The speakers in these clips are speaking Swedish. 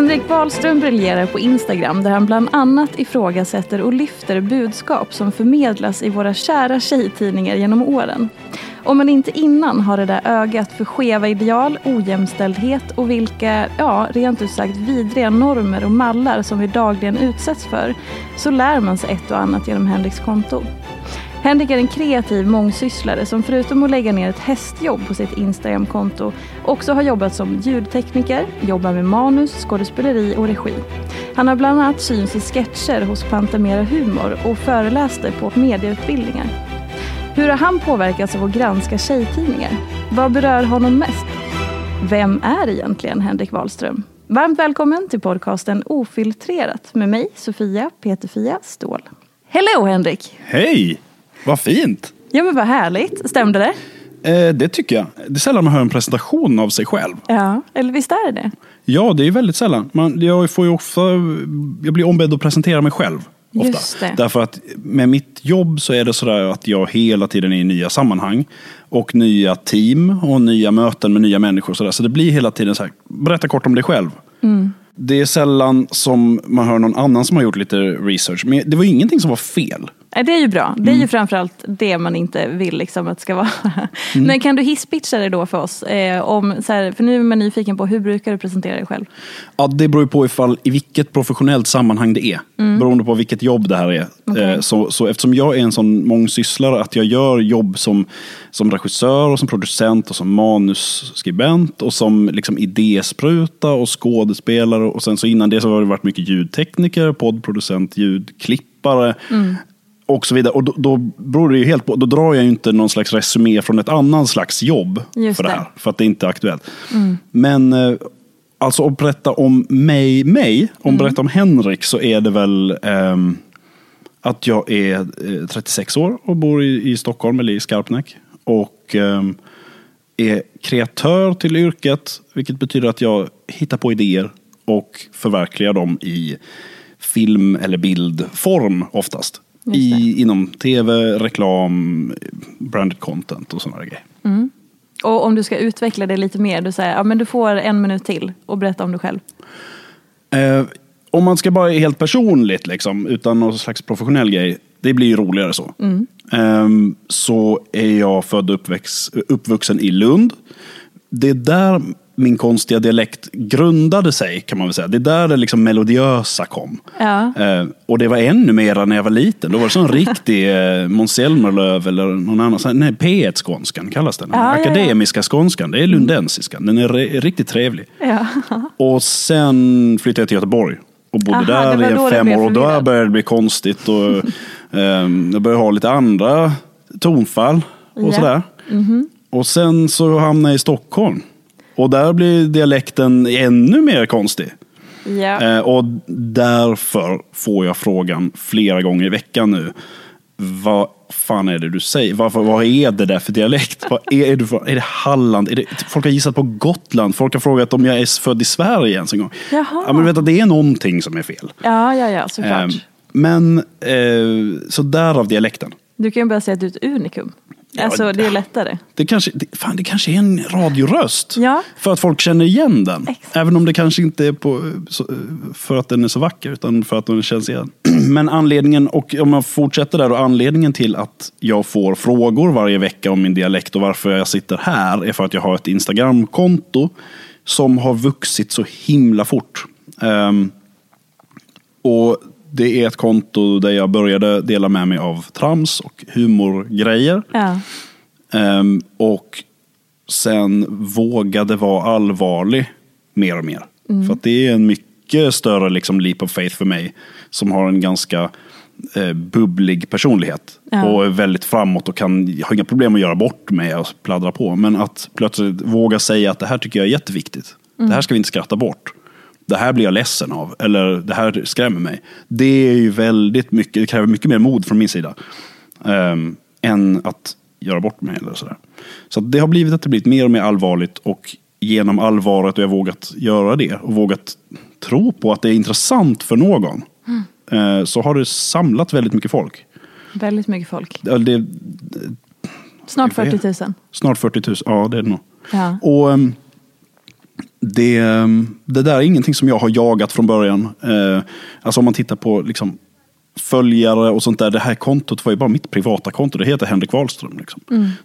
Henrik Wahlström briljerar på Instagram där han bland annat ifrågasätter och lyfter budskap som förmedlas i våra kära tjejtidningar genom åren. Om man inte innan har det där ögat för skeva ideal, ojämställdhet och vilka, ja, rent ut sagt vidriga normer och mallar som vi dagligen utsätts för, så lär man sig ett och annat genom Henriks konto. Henrik är en kreativ mångsysslare som förutom att lägga ner ett hästjobb på sitt Instagramkonto också har jobbat som ljudtekniker, jobbar med manus, skådespeleri och regi. Han har bland annat syns i sketcher hos Pantamera Humor och föreläste på medieutbildningar. Hur har han påverkats av att granska tjejtidningar? Vad berör honom mest? Vem är egentligen Henrik Wahlström? Varmt välkommen till podcasten Ofiltrerat med mig, Sofia Peterfia Ståhl. Hello Henrik! Hej! Vad fint! Ja men vad härligt, stämde det? Eh, det tycker jag. Det är sällan man hör en presentation av sig själv. Ja, eller visst är det Ja, det är väldigt sällan. Man, jag, får ju ofta, jag blir ombedd att presentera mig själv. Ofta. Därför att med mitt jobb så är det sådär att jag hela tiden är i nya sammanhang. Och nya team och nya möten med nya människor. Så, så det blir hela tiden så här, berätta kort om dig själv. Mm. Det är sällan som man hör någon annan som har gjort lite research. Men det var ingenting som var fel. Det är ju bra. Det är Mm. ju framförallt det man inte vill liksom att det ska vara. Men kan du hisspitcha det då för oss? Eh, om, så här, för nu är man nyfiken på hur brukar du presentera dig själv? Ja, det beror ju på ifall, i vilket professionellt sammanhang det är. Beroende på vilket jobb det här är. Eh, Så, så eftersom jag är en sån mångsysslare att jag gör jobb som, som regissör, och som producent, och som manusskribent och som liksom idéspruta och skådespelare. Och sen så innan det så har det varit mycket ljudtekniker, poddproducent, ljudklippare. Och så vidare. Och då, då beror det ju helt på. Då drar jag ju inte någon slags resumé från ett annan slags jobb Just för det här. För att det inte är aktuellt. Men eh, alltså att berätta om mig, mig, om berätta om Henrik så är det väl ehm, att jag är eh, 36 år och bor i, i Stockholm eller i Skarpnäck. Och ehm, är kreatör till yrket, vilket betyder att jag hittar på idéer och förverkligar dem i film eller bildform oftast. I, inom tv, reklam, branded content och sådana grejer. Och om du ska utveckla det lite mer, du säger ja, men du får en minut till och berätta om dig själv. Eh, om man ska bara helt personligt, liksom, utan någon slags professionell grej, det blir ju roligare så. Ehm, så är jag född och uppväxt, uppvuxen i Lund. Det är där min konstiga dialekt grundade sig, kan man väl säga. Det är där det liksom melodiösa kom. Ja. Eh, och det var ännu mer när jag var liten. Då var det sån riktig eh, Måns Zelmerlöw eller någon annan. sån- Nej, P1-skånskan kallas den. Ja, ja, ja. Akademiska skånskan. Det är lundensiskan. Den är re- riktigt trevlig. Och sen flyttade jag till Göteborg. Och bodde Aha, där i en fem år. Och då började det bli konstigt. Och, ehm, jag började ha lite andra tonfall. Och sådär. och sen så hamnade jag i Stockholm. Och där blir dialekten ännu mer konstig. Eh, och därför får jag frågan flera gånger i veckan nu. Vad fan är det du säger? Varför, vad är det där för dialekt? Vad är, är, du för, är det Halland? Är det, folk har gissat på Gotland. Folk har frågat om jag är född i Sverige ens en gång. Jaha. Ja, men vet du, det är någonting som är fel. ja, ja, ja, såklart. Eh, men, eh, så därav dialekten. Du kan ju bara säga att du är ett unikum. Alltså, det är lättare. Det kanske, det, fan, det kanske är en radioröst. Ja. För att folk känner igen den. Exakt. Även om det kanske inte är på, så, för att den är så vacker, utan för att den känns igen. Men anledningen, och om jag fortsätter där, och anledningen till att jag får frågor varje vecka om min dialekt och varför jag sitter här är för att jag har ett Instagramkonto som har vuxit så himla fort. Ehm, och det är ett konto där jag började dela med mig av trams och humorgrejer. Ja. Ehm, och sen vågade vara allvarlig mer och mer. För att det är en mycket större liksom, leap of faith för mig som har en ganska eh, bubblig personlighet. Ja. Och är väldigt framåt och kan, har inga problem att göra bort mig och pladdra på. Men att plötsligt våga säga att det här tycker jag är jätteviktigt. Det här ska vi inte skratta bort. Det här blir jag ledsen av. Eller det här skrämmer mig. Det är ju väldigt mycket, det kräver mycket mer mod från min sida. ehm, än att göra bort mig. Eller sådär. Så det har blivit att det blivit mer och mer allvarligt. Och genom allvaret och jag vågat göra det. Och vågat tro på att det är intressant för någon. eh, Så har det samlat väldigt mycket folk. Väldigt mycket folk. Ja, Det, Snart Jag vet. 40 000. snart 40 000, ja det är det nog. Ja. Och ehm, det, ehm, det där är ingenting som jag har jagat från början. Eh, Alltså om man tittar på liksom följare och sånt där. Det här kontot var ju bara mitt privata konto. Det heter Henrik Wahlström. Liksom.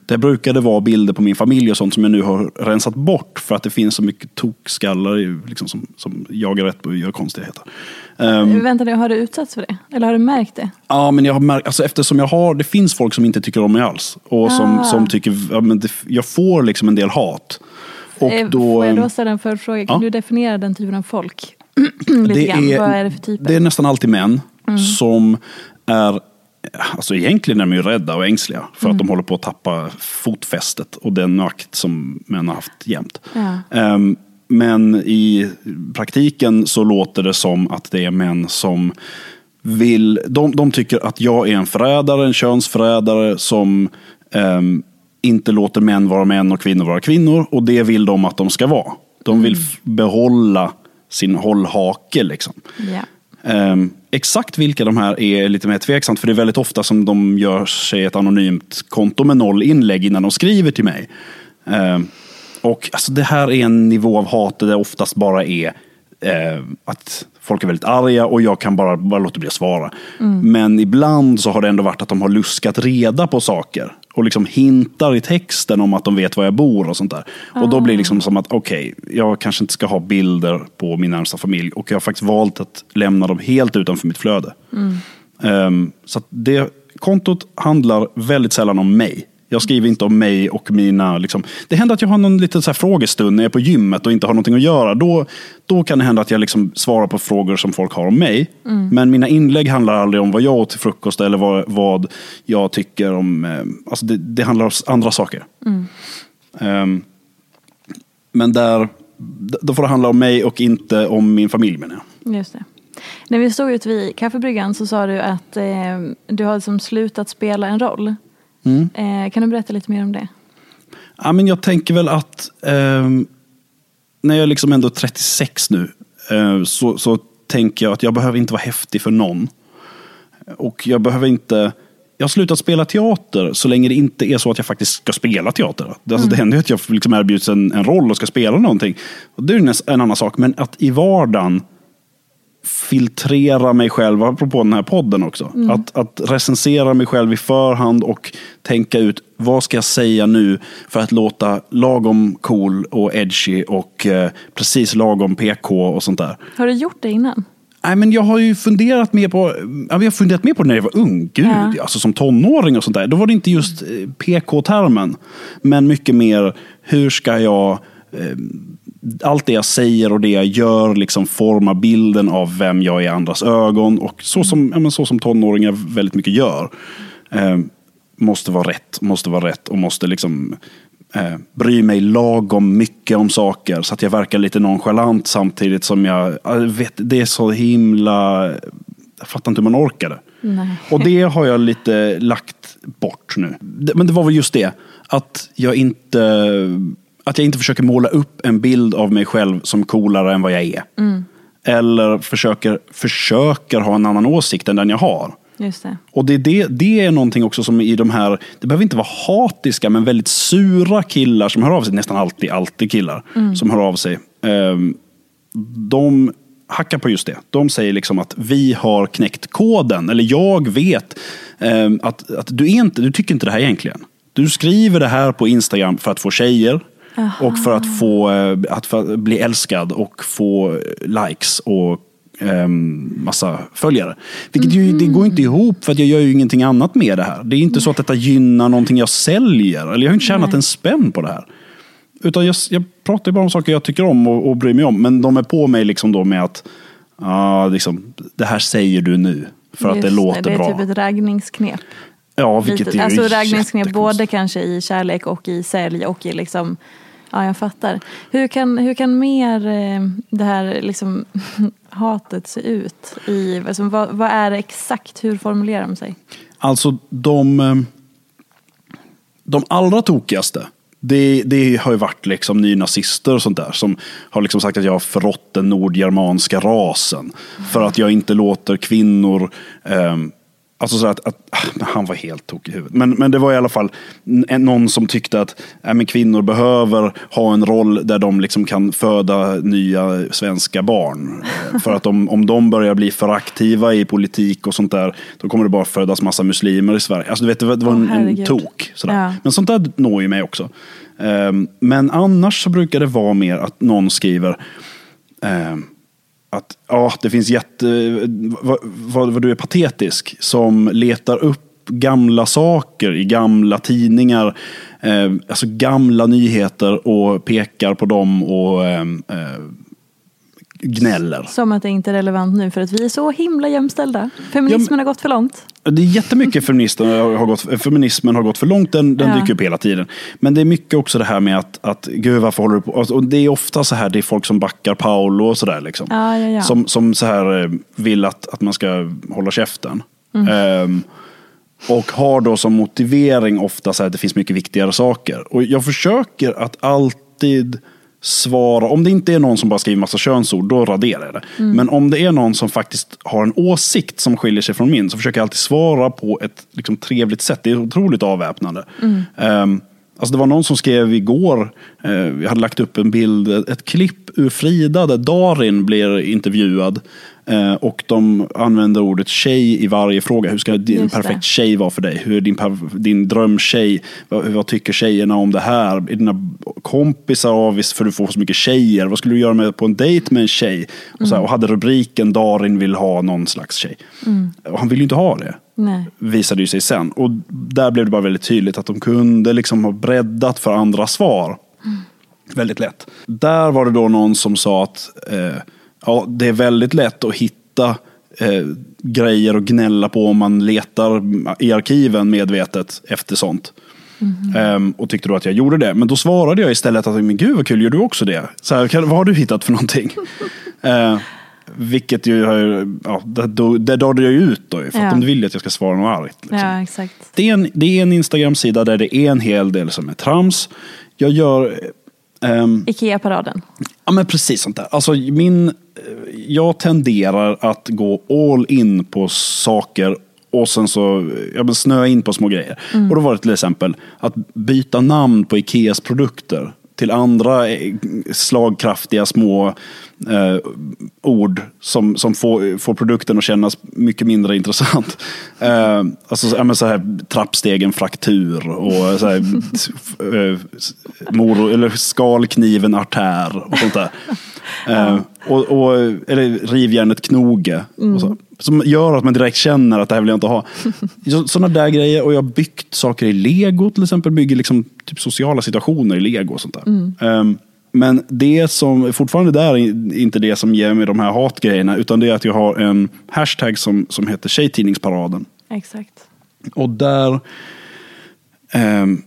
Det brukade vara bilder på min familj och sånt som jag nu har rensat bort för att det finns så mycket tokskallar liksom, som, som jagar rätt och gör konstigheter. Ehm, Vänta nu, har du utsatts för det? Eller har du märkt det? Ja, men jag har märkt, alltså eftersom jag har, det finns folk som inte tycker om mig alls. Och som, Ah. som tycker, ja, men det, jag får liksom en del hat. Och Eh, då, Får jag då ställa en följdfråga? Kan Ja. du definiera den typen av folk? Lite grann. Vad är det för typer? Det är nästan alltid män som är, alltså egentligen är de ju rädda och ängsliga. För att de håller på att tappa fotfästet och den makt som män har haft jämt. Ja. Ehm, men i praktiken så låter det som att det är män som vill, de, de tycker att jag är en förrädare, en könsförrädare som ehm, inte låter män vara män och kvinnor vara kvinnor. Och det vill de att de ska vara. De vill f- behålla sin hållhake. Liksom. Ja. Ehm, exakt vilka de här är lite mer tveksamt, för det är väldigt ofta som de gör sig ett anonymt konto med noll inlägg innan de skriver till mig. Ehm, och alltså, det här är en nivå av hat där det oftast bara är eh, att folk är väldigt arga och jag kan bara, bara låta bli att svara. Men ibland så har det ändå varit att de har luskat reda på saker och liksom hintar i texten om att de vet var jag bor och sånt där. Och då blir det liksom som att okej, jag kanske inte ska ha bilder på min närmsta familj och jag har faktiskt valt att lämna dem helt utanför mitt flöde. Ehm, så att det kontot handlar väldigt sällan om mig. Jag skriver inte om mig och mina... Liksom, det händer att jag har någon liten så frågestund när jag är på gymmet och inte har någonting att göra. Då, då kan det hända att jag liksom svarar på frågor som folk har om mig. Men mina inlägg handlar aldrig om vad jag åt till frukost eller vad, vad jag tycker om... Eh, alltså det, det handlar om andra saker. Ehm, men där, då får det handla om mig och inte om min familj menar jag. Just det. När vi stod ute vid kaffebryggan så sa du att eh, du har liksom slutat spela en roll. Mm. Eh, kan du berätta lite mer om det? Ja, men jag tänker väl att ehm, när jag liksom ändå är 36 nu eh, så, så tänker jag att jag behöver inte vara häftig för någon. Och jag behöver inte... Jag har slutat spela teater så länge det inte är så att jag faktiskt ska spela teater. Alltså, Det händer ju att jag liksom erbjuds en, en roll och ska spela någonting. Och det är ju en annan sak. Men att i vardagen filtrera mig själv, apropå den här podden också. Att, att recensera mig själv i förhand och tänka ut vad ska jag säga nu för att låta lagom cool och edgy och eh, precis lagom PK och sånt där. Har du gjort det innan? Nej, men jag har ju funderat mer på, ja, jag har funderat mer på det när jag var ung. Gud, Ja. alltså som tonåring och sånt där. Då var det inte just eh, PK-termen. Men mycket mer, hur ska jag eh, allt det jag säger och det jag gör liksom formar bilden av vem jag är i andras ögon. Och så som, ja, men så som tonåringar väldigt mycket gör. Eh, måste vara rätt, måste vara rätt och måste liksom eh, bryr mig lagom mycket om saker så att jag verkar lite nonchalant samtidigt som jag, jag vet, det är så himla, jag fattar inte hur man orkar det. Nej. Och det har jag lite lagt bort nu. Men det var väl just det, att jag inte, att jag inte försöker måla upp en bild av mig själv som coolare än vad jag är. Eller försöker, försöker ha en annan åsikt än den jag har. Just det. Och det, det, det är någonting också som i de här, det behöver inte vara hatiska, men väldigt sura killar som hör av sig, nästan alltid, alltid killar som hör av sig. Ehm, de hackar på just det. De säger liksom att vi har knäckt koden, eller jag vet ehm, att, att du, inte, du tycker inte det här egentligen. Du skriver det här på Instagram för att få tjejer och för att, få, eh, att bli älskad och få eh, likes och um, massa följare. Vilket ju, det går inte ihop för att jag gör ju ingenting annat med det här. Det är inte så att detta gynnar någonting jag säljer. Eller jag har inte tjänat en spänn på det här. Utan jag, jag pratar bara om saker jag tycker om och, och bryr mig om. Men de är på mig liksom då med att ah, liksom, det här säger du nu. För att det Just låter det är bra. typ ett raggningsknep. ja, vilket Lite. är Alltså ju raggningsknep jättekonstigt. både kanske i kärlek och i sälj och i liksom Ja, jag fattar. Hur kan, hur kan mer eh, det här liksom, hatet se ut? I, alltså, vad, vad är det exakt? Hur formulerar de sig? Alltså de, eh, de allra tokigaste, det, det har ju varit liksom nynazister och sånt där som har liksom sagt att jag har förrått den nordgermanska rasen. För att jag inte låter kvinnor eh, Alltså så att, att ah, han var helt tokig i huvudet. Men, men det var i alla fall någon som tyckte att äh, men kvinnor behöver ha en roll där de liksom kan föda nya svenska barn. För att om, om de börjar bli för aktiva i politik och sånt där, då kommer det bara födas massa muslimer i Sverige. Alltså du vet, det var, det var Åh, en, en tok. Sådär. Ja. Men sånt där når ju mig också. Ehm, men annars så brukar det vara mer att någon skriver ehm, att ja, det finns jätte... Vad, vad, vad du är patetisk som letar upp gamla saker i gamla tidningar. Eh, alltså gamla nyheter och pekar på dem och eh, eh, gnäller. Som att det inte är relevant nu för att vi är så himla jämställda. Feminismen har gått för långt. Det är jättemycket feministern har gått, feminismen har gått för långt, den, den Ja. dyker upp hela tiden. Men det är mycket också det här med att, att gud varför håller du på? Alltså, Och det är ofta så här, det är folk som backar Paolo och sådär. Liksom. Ja, ja, ja. Som, som så här eh, vill att, att man ska hålla käften. Mm. Ehm, och har då som motivering ofta så här att det finns mycket viktigare saker. Och jag försöker att alltid svara, om det inte är någon som bara skriver massa könsord, då raderar jag det. Mm. Men om det är någon som faktiskt har en åsikt som skiljer sig från min, så försöker jag alltid svara på ett liksom, trevligt sätt. Det är otroligt avväpnande. Mm. Ehm, Alltså det var någon som skrev igår, eh, jag hade lagt upp en bild, ett klipp ur Frida där Darin blir intervjuad. Eh, och de använder ordet tjej i varje fråga. Hur ska din perfekt tjej vara för dig? Hur är din, din drömtjej? Vad, vad tycker tjejerna om det här? Är dina kompisar avis för du får så mycket tjejer? Vad skulle du göra med, på en dejt med en tjej? Och, så här, och hade rubriken Darin vill ha någon slags tjej. Och han vill ju inte ha det Nej. visade ju sig sen. Och där blev det bara väldigt tydligt att de kunde liksom ha breddat för andra svar. Väldigt lätt. Där var det då någon som sa att eh, ja, det är väldigt lätt att hitta eh, grejer och gnälla på om man letar i arkiven medvetet efter sånt. Ehm, och tyckte då att jag gjorde det. Men då svarade jag istället att men gud vad kul, gör du också det? Så här, vad har du hittat för någonting? Vilket ju har, ja, det, då, det ju ut då. För Ja. att de vill ju att jag ska svara något argt. Liksom. Ja, exakt. Det är en, det är en Instagram-sida där det är en hel del som är trams. Jag gör... ehm, Ikea-paraden. Ja men precis sånt där. Alltså min, eh, jag tenderar att gå all in på saker och sen så ja, snöa in på små grejer. Och då var det till exempel att byta namn på Ikeas produkter till andra slagkraftiga små eh, ord som, som får, får produkten att kännas mycket mindre intressant. Eh, alltså så- ja, så här, trappstegen fraktur och så här, eh, eller skalkniven artär och sånt där. Eh, och, och, eller rivjärnet knoge. Och så. Som gör att man direkt känner att det här vill jag inte ha. Så- Sådana där grejer. Och jag har byggt saker i lego till exempel. Bygger liksom typ sociala situationer i lego och sånt där. Ehm, men det som fortfarande där är inte det som ger mig de här hatgrejerna. Utan det är att jag har en hashtag som, som heter Tjejtidningsparaden. Exakt. Och där ehm,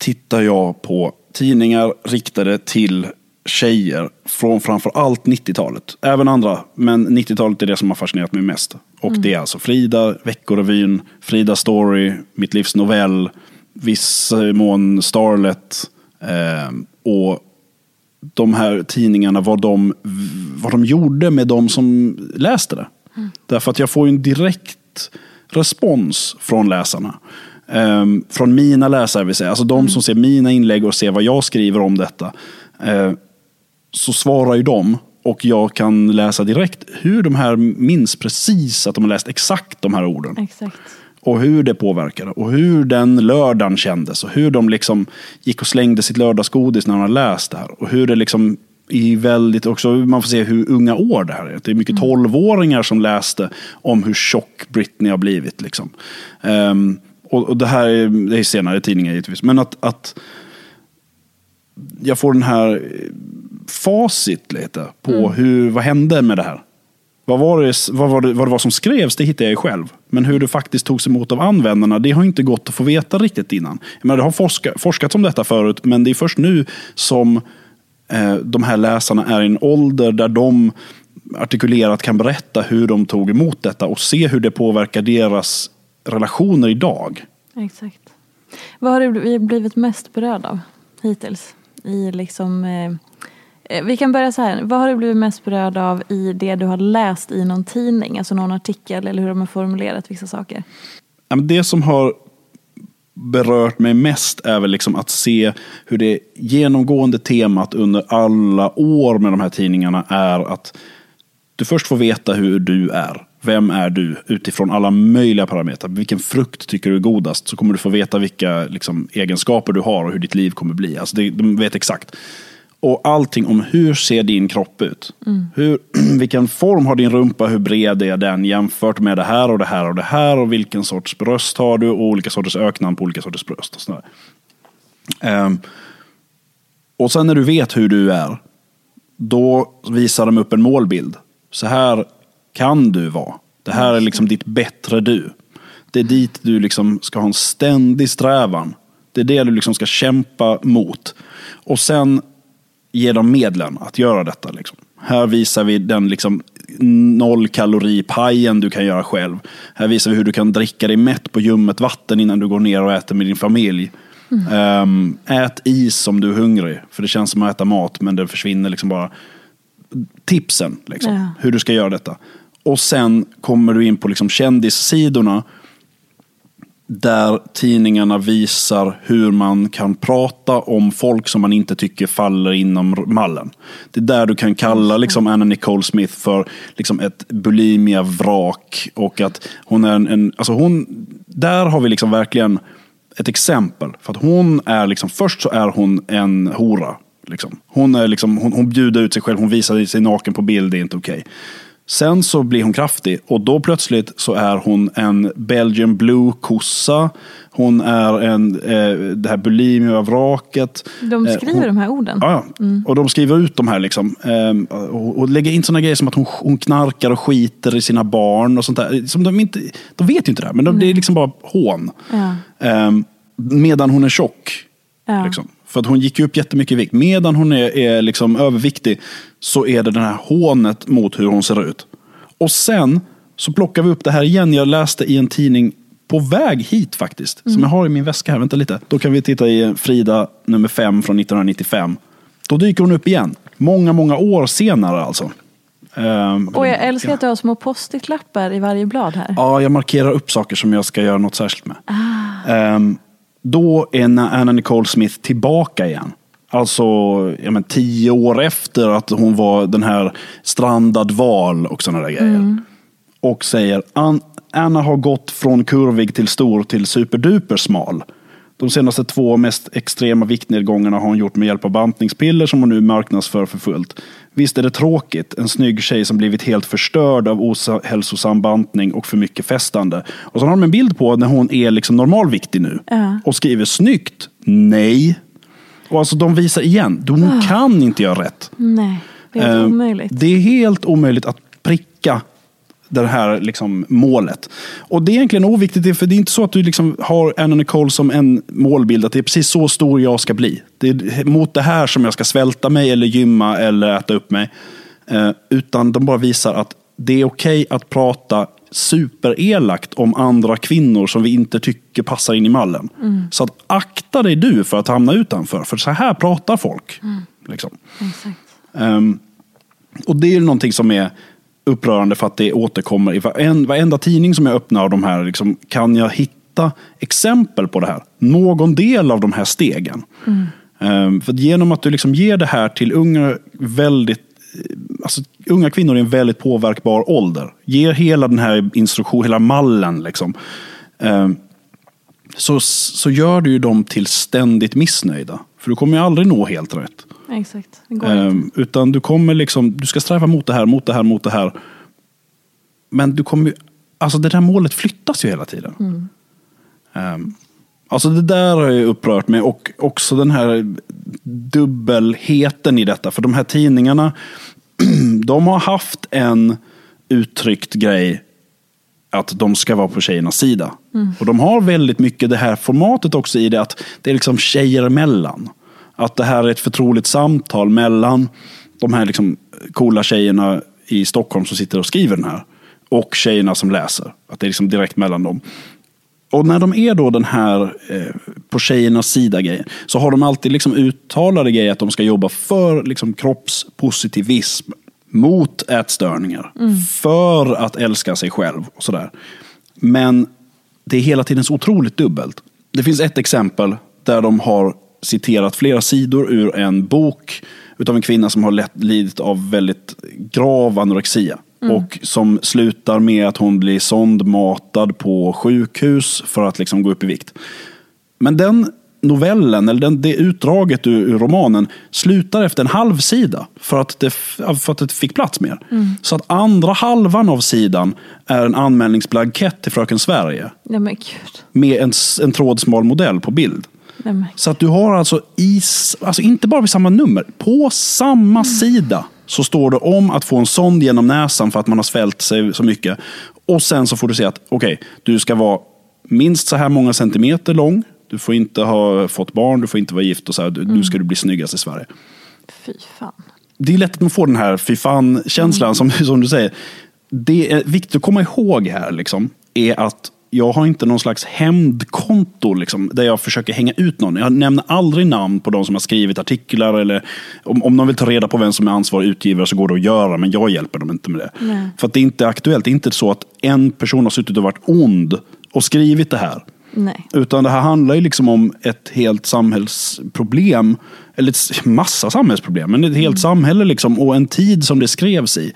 tittar jag på tidningar riktade till tjejer från framför allt 90-talet. Även andra, men 90-talet är det som har fascinerat mig mest. Och det är alltså Frida, Veckorevyn, Frida Story, Mitt livs novell, viss mån Starlet. Eh, och de här tidningarna, vad de, vad de gjorde med de som läste det. Därför att jag får en direkt respons från läsarna. Ehm, från mina läsare vill säga. Alltså de som ser mina inlägg och ser vad jag skriver om detta. Eh, så svarar ju de och jag kan läsa direkt hur de här minns precis att de har läst exakt de här orden. Exakt. Och hur det påverkade och hur den lördagen kändes och hur de liksom gick och slängde sitt lördagsgodis när de hade läst det här. Och hur det liksom i väldigt också, man får se hur unga år det här är. Det är mycket tolvåringar som läste om hur tjock Britney har blivit. Liksom. Ehm, och, och det här är, det är senare tidningar givetvis. Men att, att jag får den här facit lite på hur, vad hände med det här. Vad var, det, vad, var det, vad det var som skrevs, det hittade jag själv. Men hur det faktiskt togs emot av användarna, det har inte gått att få veta riktigt innan. Jag menar, det har forska, forskats om detta förut, men det är först nu som eh, de här läsarna är i en ålder där de artikulerat kan berätta hur de tog emot detta och se hur det påverkar deras relationer idag. Exakt. Vad har du blivit mest berörd av hittills? I liksom, eh, eh, vi kan börja så här. Vad har du blivit mest berörd av i det du har läst i någon tidning? Alltså någon artikel eller hur de har formulerat vissa saker? Det som har berört mig mest är väl liksom att se hur det genomgående temat under alla år med de här tidningarna är att du först får veta hur du är. Vem är du utifrån alla möjliga parametrar? Vilken frukt tycker du är godast? Så kommer du få veta vilka liksom, egenskaper du har och hur ditt liv kommer bli. Alltså det, de vet exakt. Och allting om hur ser din kropp ut? Hur, vilken form har din rumpa? Hur bred är den jämfört med det här och det här och det här? Och vilken sorts bröst har du? Och olika sorters öknamn på olika sorters bröst. Och, sådär. Ehm, och sen när du vet hur du är, då visar de upp en målbild. Så här kan du vara. Det här är liksom ditt bättre du. Det är dit du liksom ska ha en ständig strävan. Det är det du liksom ska kämpa mot. Och sen ge dem medlen att göra detta. Liksom. Här visar vi den liksom nollkaloripajen du kan göra själv. Här visar vi hur du kan dricka dig mätt på ljummet vatten innan du går ner och äter med din familj. Ehm, ät is om du är hungrig, för det känns som att äta mat men det försvinner liksom bara. Tipsen, liksom, Ja. hur du ska göra detta. Och sen kommer du in på liksom kändissidorna där tidningarna visar hur man kan prata om folk som man inte tycker faller inom mallen. Det är där du kan kalla liksom Anna Nicole Smith för liksom ett bulimia-vrak. Och att hon är en, en alltså hon, där har vi liksom verkligen ett exempel. För att hon är liksom, först så är hon en hora. Liksom. Hon, är liksom, hon, hon bjuder ut sig själv, hon visar sig naken på bild, det är inte okej. Sen så blir hon kraftig och då plötsligt så är hon en Belgian blue-kossa. Hon är en, eh, det här bulimia-vraket. De Eh, skriver hon- de här orden. Ja, ja. och de skriver ut de här liksom. Ehm, och, och lägger in sådana grejer som att hon, hon knarkar och skiter i sina barn och sånt där. Som de, inte, de vet ju inte det här, men de, det är liksom bara hån. Ja. Ehm, medan hon är tjock. Ja. Liksom. För att hon gick upp jättemycket i vikt. Medan hon är, är liksom överviktig så är det det här hånet mot hur hon ser ut. Och sen så plockar vi upp det här igen. Jag läste i en tidning på väg hit faktiskt. Som jag har i min väska här. Vänta lite. Då kan vi titta i Frida nummer 5 från 1995. Då dyker hon upp igen. Många, många år senare alltså. Ehm, Och jag älskar att du har små post-it-lappar i varje blad här. Ja, jag markerar upp saker som jag ska göra något särskilt med. Ehm, då är Anna Nicole Smith tillbaka igen. Alltså ja, men, tio år efter att hon var den här strandad val och sådana där grejer. Och säger "An- Anna har gått från kurvig till stor till superduper smal. De senaste två mest extrema viktnedgångarna har hon gjort med hjälp av bantningspiller som hon nu marknadsför för fullt. Visst är det tråkigt, en snygg tjej som blivit helt förstörd av ohälsosam bantning och för mycket festande. Och så har de en bild på när hon är liksom normalviktig nu. Ja. Och skriver snyggt, nej. Och alltså de visar igen, hon kan inte göra rätt. Nej, det är helt Eh, omöjligt. Det är helt omöjligt att pricka det här liksom, målet. Och det är egentligen oviktigt, för det är inte så att du liksom har Anna Nicole som en målbild, att det är precis så stor jag ska bli. Det är mot det här som jag ska svälta mig, eller gymma, eller äta upp mig. Eh, utan de bara visar att det är okej okay att prata superelakt om andra kvinnor som vi inte tycker passar in i mallen. Mm. Så att akta dig du för att hamna utanför, för så här pratar folk. Mm. Liksom. Um, och det är någonting som är upprörande för att det återkommer i varenda tidning som jag öppnar av de här. Liksom, kan jag hitta exempel på det här? Någon del av de här stegen. Mm. Um, för genom att du liksom ger det här till unga, väldigt eh, alltså, unga kvinnor i en väldigt påverkbar ålder. Ger hela den här instruktionen, hela mallen. Liksom. Um, så, så gör du ju dem till ständigt missnöjda. För du kommer ju aldrig nå helt rätt. Exakt. Um, utan du kommer liksom, du ska sträva mot det här, mot det här, mot det här. Men du kommer ju, alltså det där målet flyttas ju hela tiden. Mm. Um, alltså det där har jag upprört mig och också den här dubbelheten i detta. För de här tidningarna, de har haft en uttryckt grej att de ska vara på tjejernas sida. Mm. Och de har väldigt mycket det här formatet också i det att det är liksom tjejer emellan. Att det här är ett förtroligt samtal mellan de här liksom coola tjejerna i Stockholm som sitter och skriver den här. Och tjejerna som läser. Att det är liksom direkt mellan dem. Och när de är då den här eh, på tjejernas sida grejen så har de alltid liksom uttalade grejer att de ska jobba för liksom, kroppspositivism mot ätstörningar. Mm. För att älska sig själv och sådär. Men det är hela tiden så otroligt dubbelt. Det finns ett exempel där de har citerat flera sidor ur en bok utav en kvinna som har lidit av väldigt grav anorexia. Mm. Och som slutar med att hon blir sondmatad på sjukhus för att liksom gå upp i vikt. Men den novellen, eller den, det utdraget ur, ur, romanen, slutar efter en halv sida för att det, för att det fick plats mer. Mm. Så att andra halvan av sidan är en anmälningsblankett till Fröken Sverige. Ja, med en, en trådsmal modell på bild. Ja, så att du har alltså, i, alltså inte bara vid samma nummer, på samma mm. sida så står det om att få en sond genom näsan för att man har svält sig så mycket. Och sen så får du se att okej, okay, du ska vara minst så här många centimeter lång. Du får inte ha fått barn, du får inte vara gift och så här. Du, mm. Nu ska du bli snyggast i Sverige. Fy fan. Det är lätt att man får den här fy fan-känslan mm. som, som du säger. Det är viktigt att komma ihåg här liksom, är att jag har inte någon slags hämndkonto liksom, där jag försöker hänga ut någon. Jag nämner aldrig namn på de som har skrivit artiklar. Eller om, om de vill ta reda på vem som är ansvarig utgivare så går det att göra, men jag hjälper dem inte med det. Nej. För att det är inte aktuellt. Det är inte så att en person har suttit och varit ond och skrivit det här. Nej. Utan det här handlar ju liksom om ett helt samhällsproblem. Eller ett massa samhällsproblem, men ett helt mm. samhälle liksom, och en tid som det skrevs i.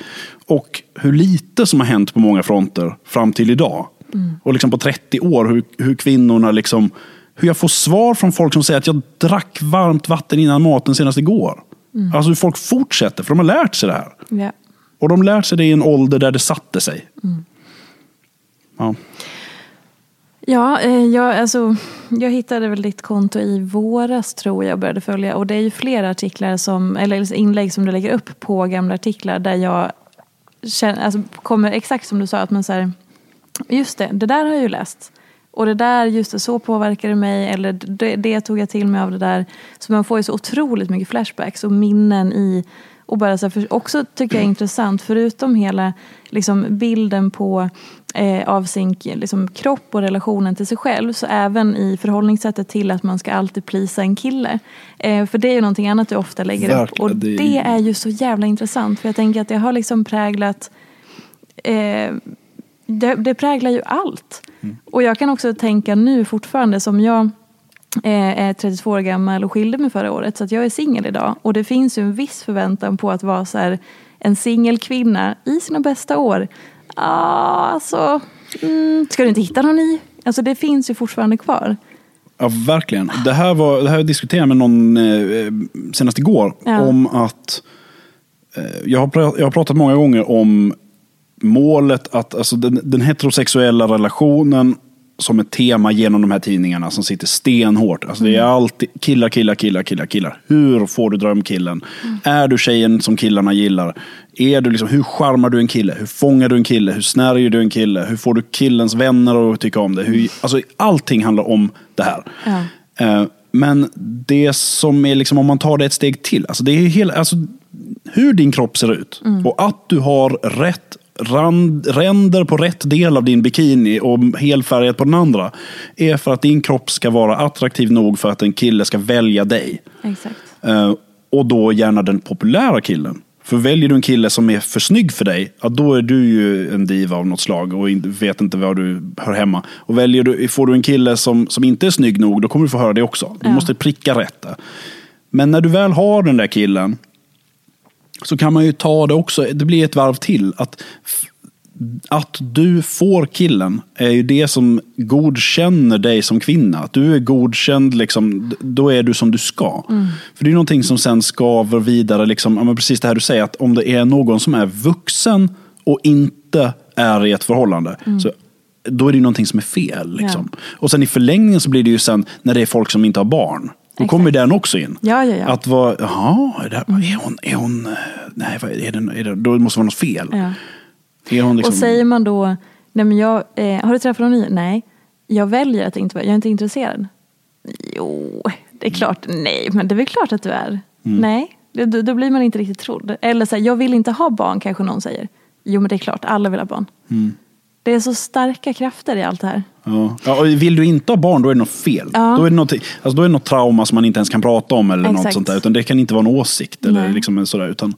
Och hur lite som har hänt på många fronter fram till idag. Mm. Och liksom på 30 år, hur, hur kvinnorna liksom... Hur jag får svar från folk som säger att jag drack varmt vatten innan maten senast igår. Mm. Alltså hur folk fortsätter, för de har lärt sig det här. Yeah. Och de lärt sig det i en ålder där det satte sig. Mm. Ja. Ja, eh, jag, alltså, jag hittade väl ditt konto i våras tror jag började följa. Och det är ju flera artiklar som, eller inlägg som du lägger upp på gamla artiklar där jag känner, alltså, kommer exakt som du sa, att man säger just det, det där har jag ju läst. Och det där, just det, så påverkade mig, eller det, det tog jag till mig av det där. Så man får ju så otroligt mycket flashbacks och minnen i och bara så här, också tycker jag är intressant, förutom hela liksom, bilden på eh, av sin liksom, kropp och relationen till sig själv, så även i förhållningssättet till att man ska alltid plisa en kille. Eh, för det är ju någonting annat du ofta lägger Verkligen, upp. Och det... är ju så jävla intressant, för jag tänker att det har liksom präglat eh, det, det präglar ju allt. Mm. Och jag kan också tänka nu fortfarande som jag eh, är 32 år gammal och skilde mig förra året så att jag är singel idag. Och det finns ju en viss förväntan på att vara så här, en singelkvinna i sina bästa år. Ah, alltså, mm, ska du inte hitta någon ny? Alltså det finns ju fortfarande kvar. Ja, verkligen. Det här, var, det här diskuterade jag med någon eh, senast igår. Ja. Om att eh, jag, har, jag har pratat många gånger om målet att alltså den, den heterosexuella relationen som ett tema genom de här tidningarna som sitter stenhårt. Alltså det är alltid killar, killar, killar, killar, killar. Hur får du drömkillen? Är du tjejen som killarna gillar? Är du liksom, hur charmar du en kille? Hur fångar du en kille? Hur snärjer du en kille? Hur får du killens vänner att tycka om det? Hur, alltså, allting handlar om det här. Ja. Eh, Men det som är, liksom, om man tar det ett steg till, alltså det är hela, alltså, hur din kropp ser ut och att du har rätt rand, ränder på rätt del av din bikini och helfärgat på den andra, är för att din kropp ska vara attraktiv nog för att en kille ska välja dig. Exakt. Eh, och då gärna den populära killen. För väljer du en kille som är för snygg för dig, ja, då är du ju en diva av något slag och vet inte var du hör hemma. Och väljer du, får du en kille som, som inte är snygg nog, då kommer du få höra det också. Du Ja. måste pricka rätt där. Men när du väl har den där killen, så kan man ju ta det också, det blir ett varv till. Att, att du får killen är ju det som godkänner dig som kvinna. Att du är godkänd, liksom, då är du som du ska. För det är någonting som sen skaver vidare, liksom, ja, precis det här du säger, att om det är någon som är vuxen och inte är i ett förhållande, så då är det någonting som är fel. Liksom. Och sen i förlängningen så blir det ju sen när det är folk som inte har barn. Då kommer den också in. Ja, ja, ja. Att vara, jaha, är, det, är hon, är hon, eh, nej, är det, är det, då måste det vara något fel. Liksom, Och säger man då, nej men jag, eh, har du träffat någon ny? Nej. Jag väljer att inte vara, jag är inte intresserad. Jo, det är klart, nej, men det är väl klart att du är. Mm. Nej, då, då blir man inte riktigt trodd. Eller så här, jag vill inte ha barn kanske någon säger. Jo men det är klart, alla vill ha barn. Mm. Det är så starka krafter i allt det här. ja. Ja, och vill du inte ha barn, då är det något fel. Ja. Då, är det något, alltså, då är det något trauma som man inte ens kan prata om. eller något sånt där. Utan det kan inte vara en åsikt. Eller Nej. liksom en sådär, utan,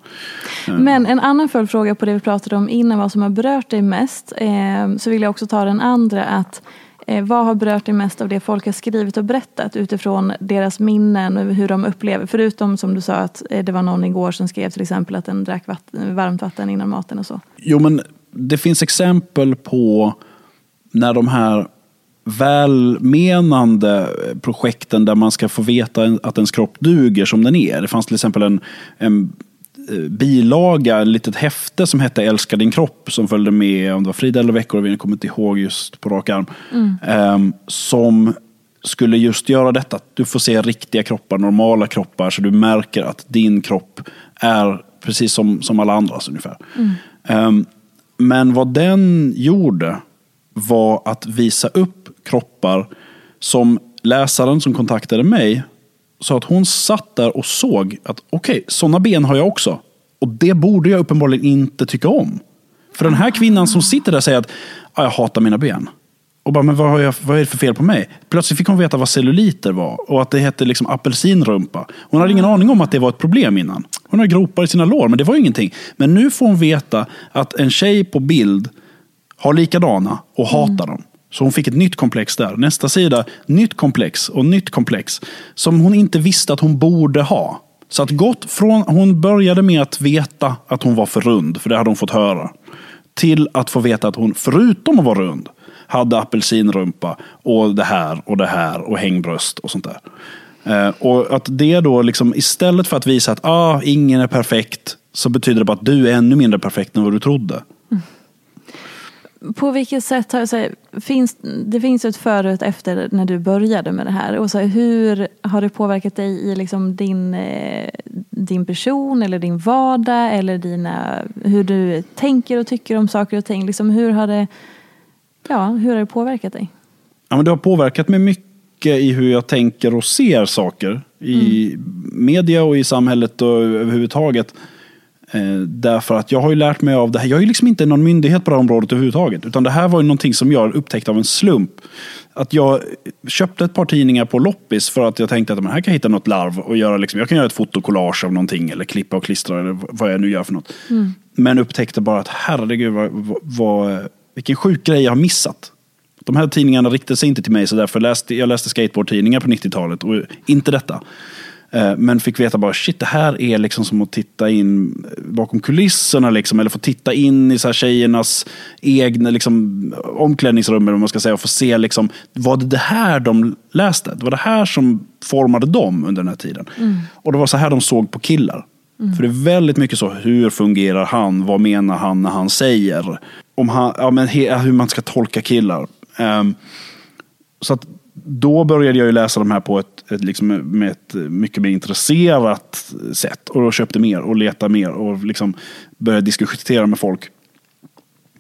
Men en annan följdfråga på det vi pratade om innan, vad som har berört dig mest. Eh, så vill jag också ta den andra. att eh, Vad har berört dig mest av det folk har skrivit och berättat utifrån deras minnen och hur de upplever? Förutom som du sa att eh, det var någon igår som skrev till exempel att den drack vatten, varmt vatten innan maten och så. Jo, men det finns exempel på när de här välmenande projekten där man ska få veta att ens kropp duger som den är. Det fanns till exempel en, en eh, bilaga, ett litet häfte som hette Älska din kropp som följde med, om det var Frida eller veckor, jag kommer inte ihåg just på rak arm. Ehm, som skulle just göra detta, att du får se riktiga kroppar, normala kroppar, så du märker att din kropp är precis som, som alla andras ungefär. Ehm, men vad den gjorde var att visa upp kroppar som läsaren som kontaktade mig sa att hon satt där och såg att okej, sådana ben har jag också. Och det borde jag uppenbarligen inte tycka om. För den här kvinnan som sitter där säger att "Ja, jag hatar mina ben. Och bara, men vad, har jag, vad är det för fel på mig? Plötsligt fick hon veta vad celluliter var och att det hette liksom apelsinrumpa. Hon hade ingen aning om att det var ett problem innan. Hon har gropar i sina lår, men det var ju ingenting. Men nu får hon veta att en tjej på bild har likadana och hatar dem. Så hon fick ett nytt komplex där. Nästa sida, nytt komplex och nytt komplex. Som hon inte visste att hon borde ha. Så att gått från, hon började med att veta att hon var för rund, för det hade hon fått höra. Till att få veta att hon, förutom att vara rund, hade apelsinrumpa och det här och det här och hängbröst och sånt där. Eh, och att det då liksom, istället för att visa att ah, ingen är perfekt, så betyder det bara att du är ännu mindre perfekt än vad du trodde. På vilket sätt har, så här, finns, det finns ett före och ett efter när du började med det här. Och så här, hur har det påverkat dig i liksom din, eh, din person eller din vardag eller dina, hur du tänker och tycker om saker och ting? Liksom, hur, har det, ja, hur har det påverkat dig? Ja, men det har påverkat mig mycket i hur jag tänker och ser saker. I media och i samhället och överhuvudtaget. Eh, därför att jag har ju lärt mig av det här. Jag är ju liksom inte någon myndighet på det här området överhuvudtaget. Utan det här var ju någonting som jag upptäckte av en slump. Att jag köpte ett par tidningar på loppis för att jag tänkte att men här kan jag hitta något larv och göra liksom, jag kan göra ett fotokollage av någonting eller klippa och klistra eller vad jag nu gör för något. Men upptäckte bara att herregud vad, vad, vilken sjuk grej jag har missat. De här tidningarna riktade sig inte till mig så därför läste jag läste skateboardtidningar på 90-talet och inte detta. Eh, Men fick veta bara shit det här är liksom som att titta in bakom kulisserna liksom, eller få titta in i så här tjejernas egna liksom, omklädningsrum eller man ska säga och få se liksom, var det det här de läste? Det var det här som formade dem under den här tiden. Och det var så här de såg på killar. För det är väldigt mycket så, hur fungerar han? Vad menar han när han säger? Om han ja, men he, hur man ska tolka killar. Ehm, så att då började jag ju läsa de här på ett, ett, liksom med ett mycket mer intresserat sätt. Och då köpte mer och letade mer och liksom började diskutera med folk.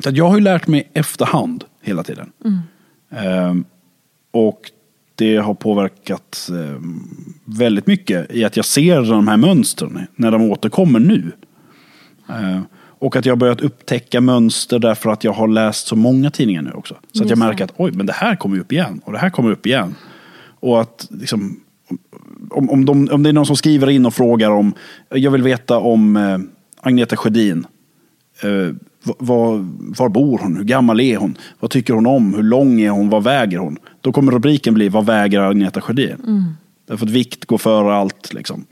Så jag har ju lärt mig efterhand hela tiden. Mm. Um, och det har påverkat um, väldigt mycket i att jag ser de här mönstren när de återkommer nu. Uh, och att jag har börjat upptäcka mönster därför att jag har läst så många tidningar nu också. Så att jag märker att oj, men det här kommer upp igen och det här kommer upp igen. Och att liksom, om, om, de, om det är någon som skriver in och frågar om, jag vill veta om eh, Agneta Sjödin. Eh, var, var bor hon? Hur gammal är hon? Vad tycker hon om? Hur lång är hon? Vad väger hon? Då kommer rubriken bli Vad väger Agneta Sjödin? Mm. Därför att vikt går före allt. Liksom.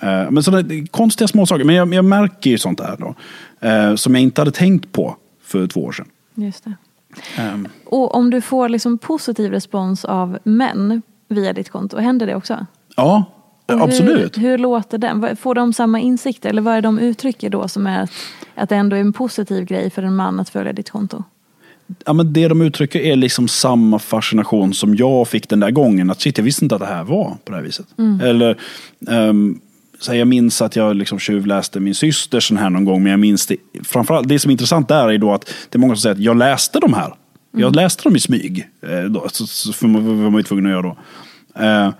Eh, men sådana konstiga små saker. Men jag, jag märker ju sånt där då. Eh, som jag inte hade tänkt på för två år sedan. Just det. Um. Och om du får liksom positiv respons av män via ditt konto, händer det också? Ja, hur, absolut. Hur låter den? Får de samma insikter? Eller vad är de uttrycker då som är att, att det ändå är en positiv grej för en man att följa ditt konto? Ja, men det de uttrycker är liksom samma fascination som jag fick den där gången. Att shit, jag visste inte att det här var på det här viset. Mm. Eller um, så jag minns att jag liksom tjuvläste min syster sån här någon gång. Men jag minns det. Framförallt, det som är intressant där är då att det är många som säger att jag läste de här. Jag mm. läste dem i smyg. Eh, då, så, så var man ju tvungen att göra då. Uh,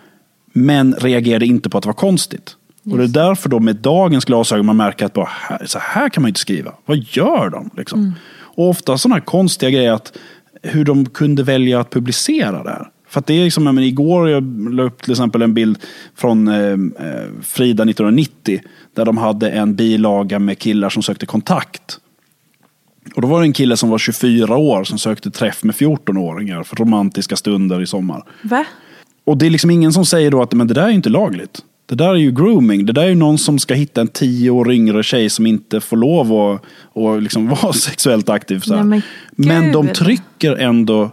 men reagerade inte på att det var konstigt. Just. Och det är därför då med dagens glasögon man märker att bara, så här kan man inte skriva. Vad gör de? Liksom? Mm. Och ofta sådana här konstiga grejer, att hur de kunde välja att publicera det här. För att det är liksom, men igår jag la upp till exempel en bild från eh, eh Frida 1990. Där de hade en bilaga med killar som sökte kontakt. Och då var det en kille som var 24 år som sökte träff med 14-åringar för romantiska stunder i sommar. Va? Och det är liksom ingen som säger då att men det där är inte lagligt. Det där är ju grooming. Det där är ju någon som ska hitta en tio år yngre tjej som inte får lov att och liksom vara sexuellt aktiv. Så Nej, men, men de trycker ändå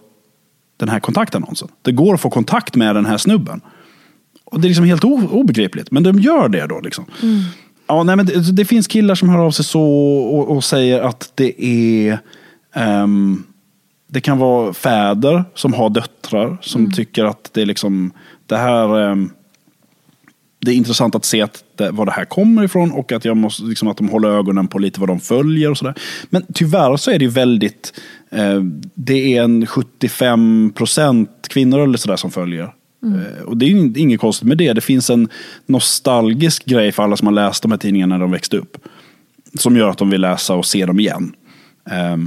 den här kontaktannonsen. Det går att få kontakt med den här snubben. Och det är liksom helt obegripligt. Men de gör det då. Liksom. Mm. Ja, nej, men det, det, finns killar som hör av sig så och, och säger att det är um, det kan vara fäder som har döttrar som mm. tycker att det är liksom det här um, det är intressant att se att det, var det här kommer ifrån och att, jag måste, liksom, att de håller ögonen på lite vad de följer och sådär. Men tyvärr så är det väldigt, eh, det är en 75 procent kvinnor eller sådär som följer. Mm. Eh, och det är inget konstigt med det. Det finns en nostalgisk grej för alla som har läst de här tidningarna när de växte upp. Som gör att de vill läsa och se dem igen. Eh,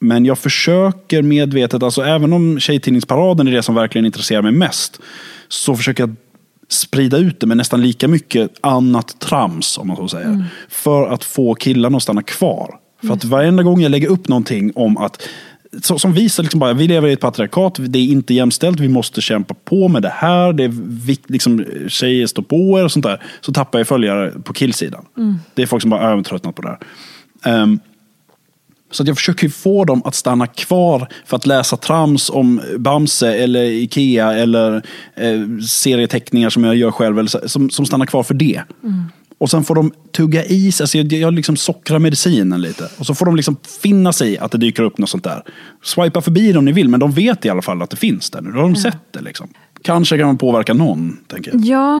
men jag försöker medvetet, alltså även om Tjejtidningsparaden är det som verkligen intresserar mig mest, så försöker jag sprida ut det med nästan lika mycket annat trams, om man så säger. Mm. För att få killarna att stanna kvar. För mm. att varenda gång jag lägger upp någonting om att så, som visar liksom bara, vi lever i ett patriarkat, det är inte jämställt, vi måste kämpa på med det här, det är vikt, liksom, tjejer står på er och sånt där. Så tappar jag följare på killsidan. Mm. Det är folk som bara, är tröttnat på det här. Um, så jag försöker få dem att stanna kvar för att läsa trams om Bamse eller Ikea eller eh, serieteckningar som jag gör själv. Eller, som, som stannar kvar för det. Mm. Och sen får de tugga i sig, alltså jag, jag liksom sockrar medicinen lite. Och så får de liksom finna sig i att det dyker upp något sånt där. Swipa förbi det om ni vill, men de vet i alla fall att det finns där nu. Då har de mm. sett det liksom. Kanske kan man påverka någon, tänker jag. Ja,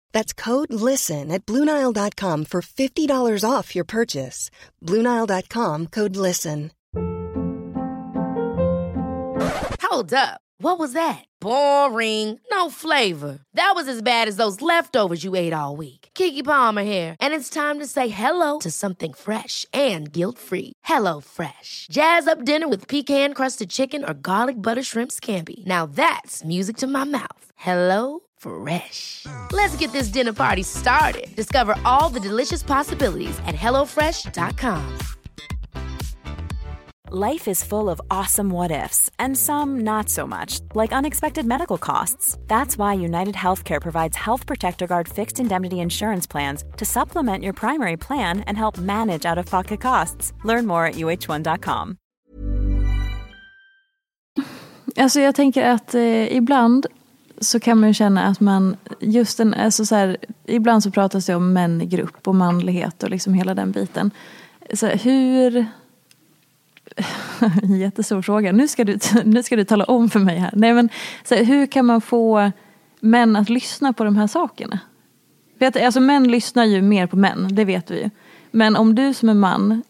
That's code LISTEN at Bluenile.com for $50 off your purchase. Bluenile.com code LISTEN. Hold up. What was that? Boring. No flavor. That was as bad as those leftovers you ate all week. Kiki Palmer here, and it's time to say hello to something fresh and guilt-free. Hello Fresh. Jazz up dinner with pecan-crusted chicken or garlic butter shrimp scampi. Now that's music to my mouth. Hello Fresh. Let's get this dinner party started. Discover all the delicious possibilities at hellofresh.com. Life is full of awesome what ifs, and some not so much, like unexpected medical costs. That's why United Healthcare provides Health Protector Guard fixed indemnity insurance plans to supplement your primary plan and help manage out of pocket costs. Learn more at uh1.com. Alltså jag tänker att eh, ibland så kan man ju känna att man, just en, alltså så här, ibland så pratas det om män i grupp och manlighet och liksom hela den biten. Så här, hur Jättestor fråga. Nu ska, du, nu ska du tala om för mig här. Nej, men, så här, hur kan man få män att lyssna på de här sakerna? Vet, alltså, män lyssnar ju mer på män, det vet vi ju. Men om du som är man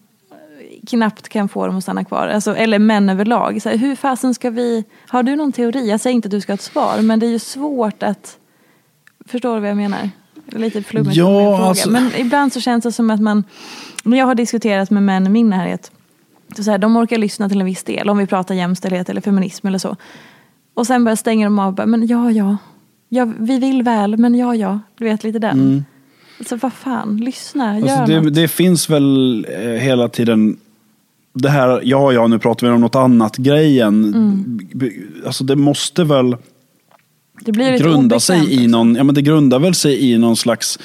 knappt kan få dem att stanna kvar, alltså, eller män överlag. Så här, hur fasen ska vi... Har du någon teori? Jag säger inte att du ska ha ett svar, men det är ju svårt att... Förstår du vad jag menar? Lite flummigt Ja, alltså- Men ibland så känns det som att man... När jag har diskuterat med män i min närhet så så här, de orkar lyssna till en viss del, om vi pratar jämställdhet eller feminism eller så. Och sen bara stänger de av och bara, men ja, ja, ja, vi vill väl, men ja, ja, du vet lite den. Så vad fan, lyssna, gör Alltså det, något. det finns väl eh, hela tiden det här, ja, ja, nu pratar vi om något annat grejen. Mm. Alltså det måste väl det blir grunda sig i också. någon, ja men det grundar väl sig i någon slags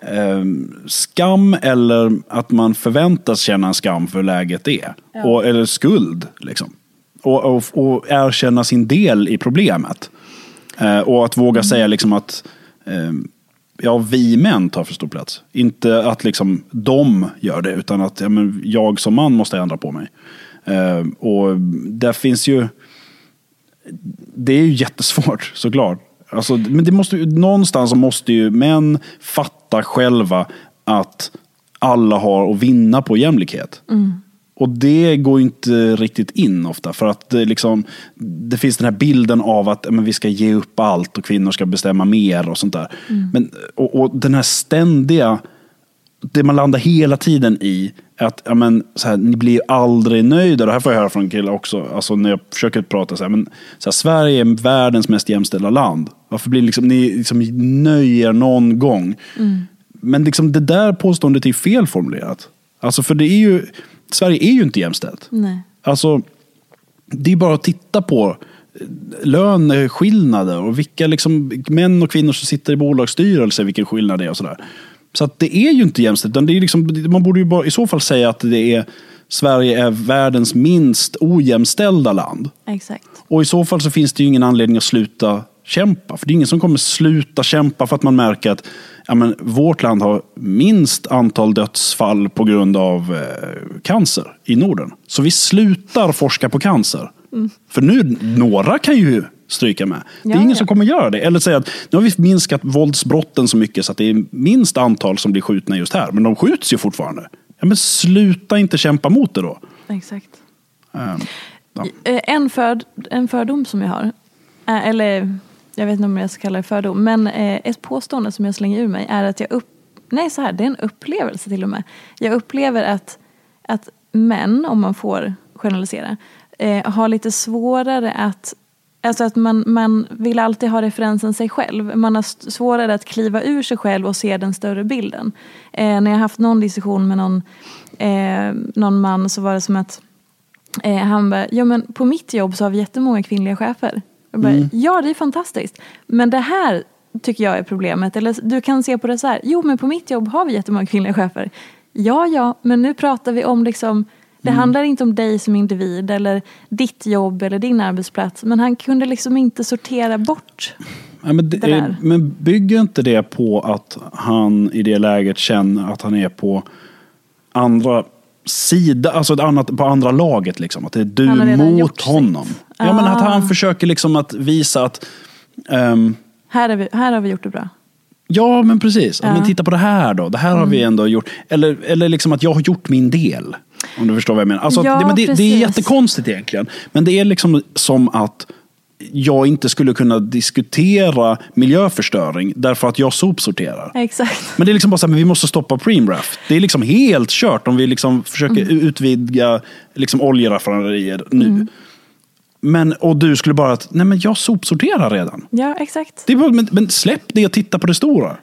eh, skam eller att man förväntas känna en skam för hur läget är. Och, eller skuld liksom. Och, och, och erkänna sin del i problemet. Eh, och att våga säga liksom att eh, ja, vi män tar för stor plats. Inte att liksom de gör det, utan att ja, men jag som man måste ändra på mig. Eh, och där finns ju det är ju jättesvårt såklart. Alltså, men det måste, någonstans måste ju män fatta själva att alla har att vinna på jämlikhet. Mm. Och det går ju inte riktigt in ofta. För att det, liksom, det finns den här bilden av att men vi ska ge upp allt och kvinnor ska bestämma mer och sånt där. Men, och, och den här ständiga det man landar hela tiden i är att ja, men, så här, ni blir aldrig nöjda. Det här får jag höra från killar också. Alltså, när jag försöker prata så här, men, så här, Sverige är världens mest jämställda land. Varför blir liksom, ni liksom nöjer någon gång? Men liksom, det där påståendet är felformulerat. Alltså, för det är ju, Sverige är ju inte jämställt. Nej. Alltså, det är bara att titta på löneskillnader och vilka liksom, män och kvinnor som sitter i bolagsstyrelser, vilken skillnad det är och sådär. Så att det är ju inte jämställt. Det är liksom, man borde ju bara, i så fall säga att det är, Sverige är världens minst ojämställda land. Exakt. Och i så fall så finns det ju ingen anledning att sluta kämpa. För det är ingen som kommer sluta kämpa för att man märker att ja, men, vårt land har minst antal dödsfall på grund av eh, cancer i Norden. Så vi slutar forska på cancer. För nu, några kan ju stryka med. Det är Ja, ingen ja. som kommer göra det. Eller säga att nu har vi minskat våldsbrotten så mycket så att det är minst antal som blir skjutna just här. Men de skjuts ju fortfarande. Ja, men sluta inte kämpa mot det då. Exakt. Ehm, ja. Eh, En, för, en fördom som jag har, eh, eller jag vet inte om jag ska kalla det fördom, men eh, ett påstående som jag slänger ur mig är att jag upp, nej så här, det är en upplevelse till och med. Jag upplever att, att män, om man får generalisera, eh, har lite svårare att Alltså att man, man vill alltid ha referensen sig själv. Man har svårare att kliva ur sig själv och se den större bilden. Eh, när jag har haft någon diskussion med någon, eh, någon man så var det som att Eh, han bara, ja men på mitt jobb så har vi jättemånga kvinnliga chefer. Jag bara, Ja, det är fantastiskt. Men det här tycker jag är problemet. Eller du kan se på det så här, jo men på mitt jobb har vi jättemånga kvinnliga chefer. Ja, ja, men nu pratar vi om liksom Det handlar inte om dig som individ eller ditt jobb eller din arbetsplats. Men han kunde liksom inte sortera bort Ja, men, det, det där. men bygger inte det på att han i det läget känner att han är på andra sida, alltså annat, på andra laget liksom. Att det är du mot gjort sitt. Ja, men att Ah. han försöker liksom att visa att ehm, här, är vi, här har vi gjort det bra. Ja, men precis. Ja. Men titta på det här då. Det här har vi Mm. ändå gjort. Eller, eller liksom att jag har gjort min del. Om du förstår vad jag menar. Alltså, Ja, det, men det, det är jättekonstigt egentligen. Men det är liksom som att jag inte skulle kunna diskutera miljöförstöring därför att jag sopsorterar. Exakt. Men det är liksom bara så här, men vi måste stoppa Preemraff. Det är liksom helt kört om vi liksom försöker Mm. utvidga liksom oljeraffinaderier nu. Mm. Men, och du skulle bara, att, nej men jag sopsorterar redan. Ja, exakt. Bara, men, men släpp det och titta på det stora.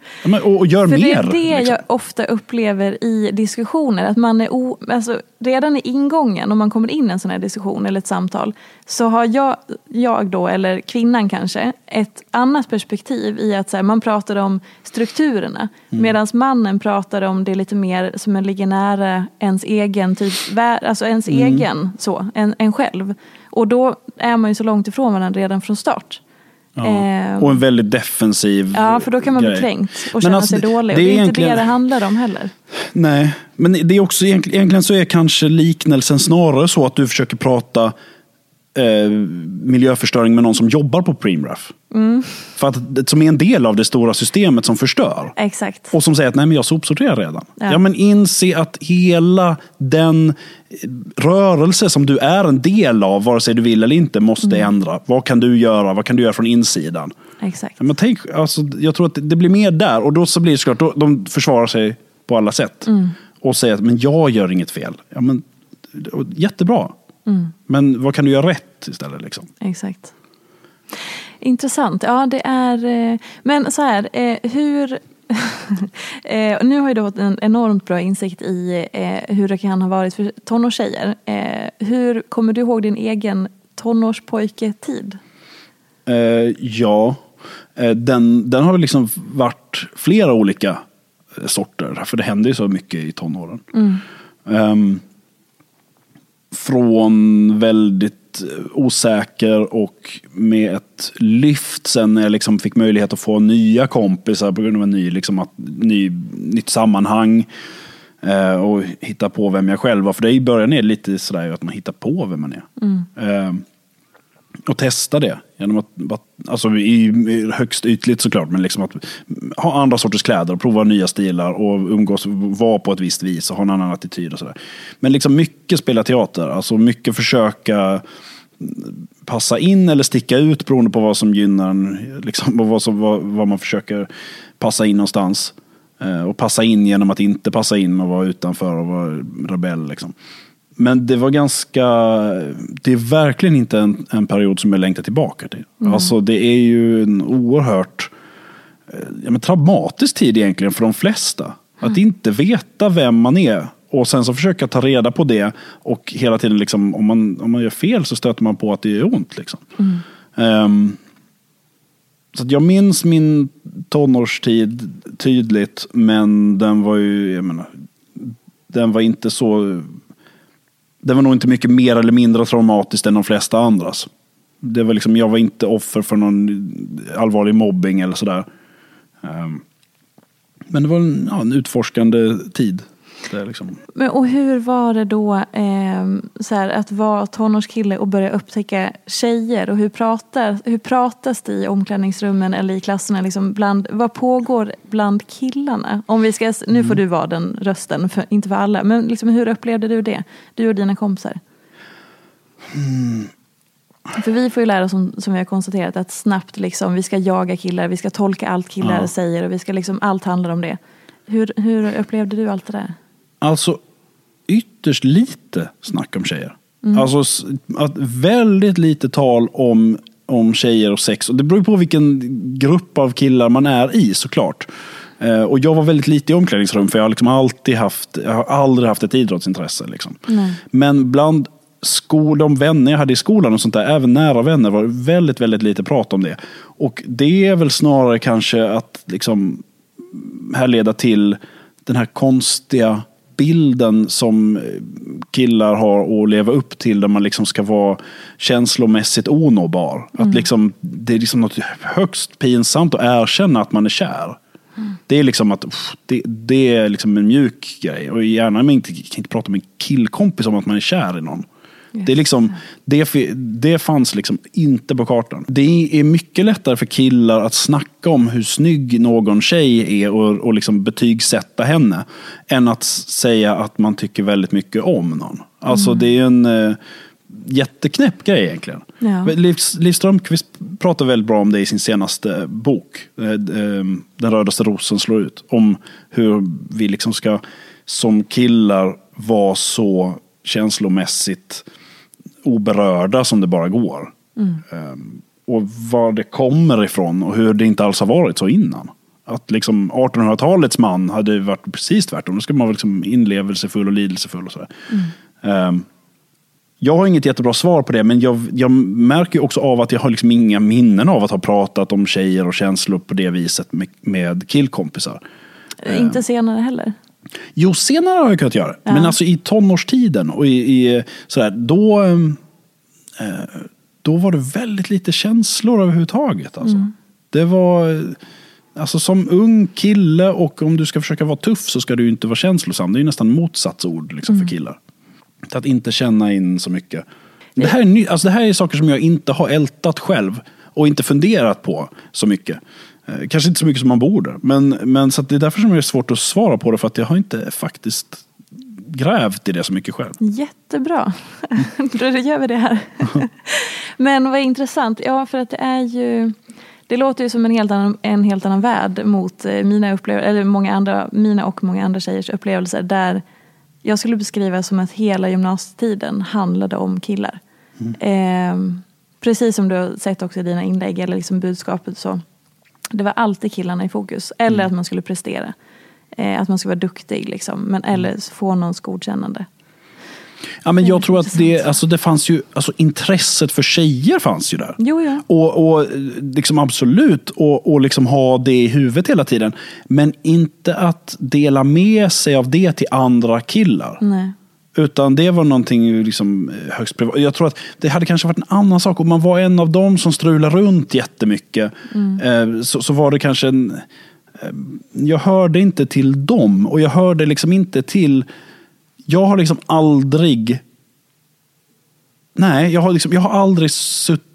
Och, och gör För mer. det är det liksom. jag ofta upplever i diskussioner. Att man är o, alltså, redan i ingången, om man kommer in i en sån här diskussion eller ett samtal, så har jag, jag då, eller kvinnan kanske, ett annat perspektiv i att så här, man pratar om strukturerna. Mm. Medan mannen pratar om det lite mer som ligger nära ens egen, typ, alltså ens Mm. egen, så, en, en själv. Och då är man ju så långt ifrån varandra redan från start. Ja. Ehm, Och en väldigt defensiv Ja, för då kan man bli grej. kränkt och Men känna alltså, sig dålig. det är det är inte egentligen- det det handlar om heller. Nej, men det är också egentligen, egentligen så är kanske liknelsen snarare så att du försöker prata eh, miljöförstöring med någon som jobbar på Preemraff. Mm. För att, som är en del av det stora systemet som förstör. Exakt. Och som säger att nej men jag sopsorterar redan. Ja. Ja. men inse att hela den eh, rörelse som du är en del av, vare sig du vill eller inte, måste Mm. ändra. Vad kan du göra? Vad kan du göra från insidan? Exakt. Ja, men tänk, alltså, jag tror att det- det blir mer där. Och då så blir det såklart, då, de försvarar sig på alla sätt. Mm. Och säger att men jag gör inget fel. Ja, men, jättebra. Mm. Men vad kan du göra rätt istället? Liksom? Exakt. Intressant. Ja, det är... eh, Men så här, eh, hur... eh, nu har du fått en enormt bra insikt i hur det kan ha varit för tonårstjejer. Hur kommer du ihåg din egen tonårspojketid? Ja, den, den har liksom varit flera olika sorter. För det händer ju så mycket i tonåren. Ehm, från väldigt eh, osäker och med ett lyft sen när jag liksom fick möjlighet att få nya kompisar på grund av en ny, liksom, att, ny, nytt sammanhang. Eh, och hitta på vem jag själv var. För det i början är det lite sådär att man hittar på vem man är. Ehm, och testa det. Genom att, alltså i, i högst ytligt såklart, men liksom att ha andra sorters kläder, och prova nya stilar och umgås, vara på ett visst vis och ha en annan attityd och sådär. Men liksom mycket spela teater, alltså mycket försöka passa in eller sticka ut beroende på vad som gynnar en, liksom, vad, som, vad, vad man försöker passa in någonstans. Eh, och passa in genom att inte passa in och vara utanför och vara rebell. Liksom. Men det var ganska, det är verkligen inte en, en period som jag längtar tillbaka till. Alltså det är ju en oerhört eh, ja, men traumatisk tid egentligen för de flesta. Att inte veta vem man är och sen så försöka ta reda på det och hela tiden liksom, om man, om man gör fel så stöter man på att det är ont. Liksom. Ehm, så att jag minns min tonårstid tydligt men den var ju, jag menar, den var inte så det var nog inte mycket mer eller mindre traumatiskt än de flesta andras. Det var liksom, jag var inte offer för någon allvarlig mobbing eller sådär. Ehm, men det var en, ja, en utforskande tid. Det är liksom. Men, och hur var det då eh, så här, att vara tonårskille och börja upptäcka tjejer? Och hur, pratar, hur pratas det i omklädningsrummen eller i klasserna? Liksom bland, vad pågår bland killarna? Om vi ska, nu får du vara den rösten, för, inte för alla. Men liksom, hur upplevde du det? Du och dina kompisar. För vi får ju lära oss, som, som vi har konstaterat, att snabbt liksom, vi ska jaga killar, vi ska tolka allt killar Ja. säger och vi ska liksom, allt handlar om det. Hur, hur upplevde du allt det där? Alltså ytterst lite snack om tjejer. Mm. Alltså att väldigt lite tal om, om tjejer och sex. Och det beror på vilken grupp av killar man är i såklart. Eh, och jag var väldigt lite i omklädningsrum för jag har liksom alltid haft, jag har aldrig haft ett idrottsintresse. Liksom. Men bland skol, de vänner jag hade i skolan och sånt där, även nära vänner, var det väldigt, väldigt lite prat om det. Och det är väl snarare kanske att liksom härleda till den här konstiga bilden som eh, killar har att leva upp till där man liksom ska vara känslomässigt onåbar. Att liksom, det är liksom något högst pinsamt att erkänna att man är kär. Det är liksom att det, det är liksom en mjuk grej. Och gärna man inte, kan inte prata med en killkompis om att man är kär i någon. Det, är liksom, det, det fanns liksom inte på kartan. Det är mycket lättare för killar att snacka om hur snygg någon tjej är och, och liksom betygsätta henne. Än att säga att man tycker väldigt mycket om någon. Alltså det är en eh, jätteknäpp grej egentligen. Ja. Liv, Liv Strömquist pratar väldigt bra om det i sin senaste bok. eh, eh, Den rödaste rosen slår ut. Om hur vi liksom ska som killar vara så känslomässigt oberörda som det bara går. Um, och var det kommer ifrån och hur det inte alls har varit så innan. Att liksom 1800-talets man hade varit precis tvärtom. Då ska man vara liksom inlevelsefull och lidelsefull. Och sådär. Um, jag har inget jättebra svar på det, men jag, jag märker också av att jag har liksom inga minnen av att ha pratat om tjejer och känslor på det viset med, med killkompisar. Inte senare heller. Jo, senare har jag kunnat göra det. Men alltså i tonårstiden och i, i sådär, då, eh, då var det väldigt lite känslor överhuvudtaget. Alltså. Det var, eh, alltså som ung kille och om du ska försöka vara tuff så ska du inte vara känslosam. Det är ju nästan motsatsord liksom, för killar. Att inte känna in så mycket. Det här, är ny, alltså det här är saker som jag inte har ältat själv och inte funderat på så mycket. Eh, Kanske inte så mycket som man borde. Men, men så det är därför som det är svårt att svara på det. För att jag har inte faktiskt grävt i det så mycket själv. Jättebra. Då gör vi det här. Men vad intressant. Ja, för att det är ju... Det låter ju som en helt annan, en helt annan värld mot eh, mina upplevelser, eller många andra, mina och många andra tjejers upplevelser. Där jag skulle beskriva som att hela gymnasietiden handlade om killar. Eh, precis som du har sett också i dina inlägg eller liksom budskapet så. Det var alltid killarna i fokus. Eller att man skulle prestera. Eh, att man skulle vara duktig liksom. Men, eller få någons godkännande. Ja, men jag Väldigt tror att det, alltså det fanns ju, alltså intresset för tjejer fanns ju där. Jo, ja. Och, och liksom absolut, och, och liksom ha det i huvudet hela tiden. Men inte att dela med sig av det till andra killar. Nej. Utan det var någonting liksom eh, högst privat. Jag tror att det hade kanske varit en annan sak om man var en av dem som strulade runt jättemycket. Eh, så, så var det kanske en... eh, Jag hörde inte till dem och jag hörde liksom inte till... Jag har liksom aldrig... Nej, jag har, liksom, jag har aldrig suttit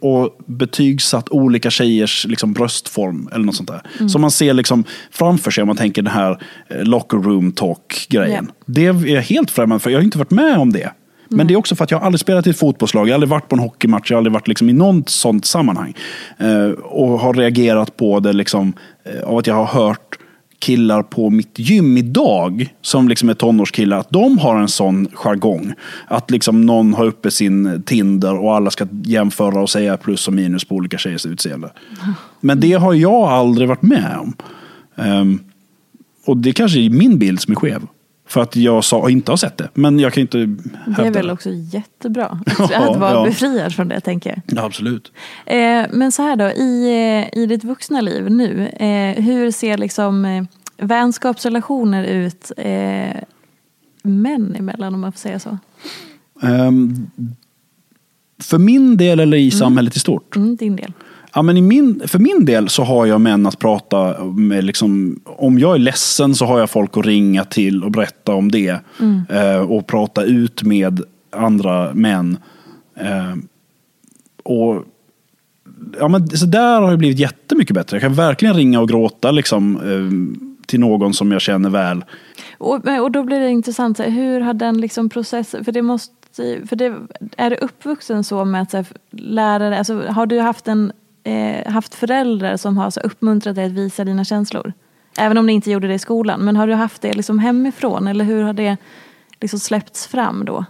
och betygsatt olika tjejers liksom, bröstform eller något sånt där. Som man ser liksom framför sig om man tänker den här eh, locker room talk-grejen. Det är jag helt främmande för. Jag har inte varit med om det. Men det är också för att jag har aldrig spelat i ett fotbollslag, jag har aldrig varit på en hockeymatch, jag har aldrig varit liksom i något sånt sammanhang. Eh, och har reagerat på det liksom, eh, av att jag har hört killar på mitt gym idag, som liksom är tonårskillar, att de har en sån jargong. Att liksom någon har uppe sin Tinder och alla ska jämföra och säga plus och minus på olika tjejers utseende. Men det har jag aldrig varit med om. Um, och det kanske är min bild som är skev. För att jag sa, inte har sett det. Men jag kan inte hävda Det är väl också jättebra att, Ja, att vara ja. befriad från det, tänker jag. Ja, absolut. Eh, men så här då, i, eh, i ditt vuxna liv nu, eh, hur ser liksom eh, vänskapsrelationer ut eh, män emellan, om man får säga så? Ehm, för min del eller i samhället i stort? Mm, din del. Ja, men i min, för min del så har jag män att prata med. Liksom, om jag är ledsen så har jag folk att ringa till och berätta om det. Eh, och prata ut med andra män. Eh, och ja, men, så där har det blivit jättemycket bättre. Jag kan verkligen ringa och gråta liksom, eh, till någon som jag känner väl. Och, och då blir det intressant, hur har den liksom processen, för det måste för det, är du uppvuxen så med att så här, lära dig, alltså, har du haft, en, eh, haft föräldrar som har så uppmuntrat dig att visa dina känslor? Även om ni inte gjorde det i skolan, men har du haft det liksom hemifrån eller hur har det liksom släppts fram då?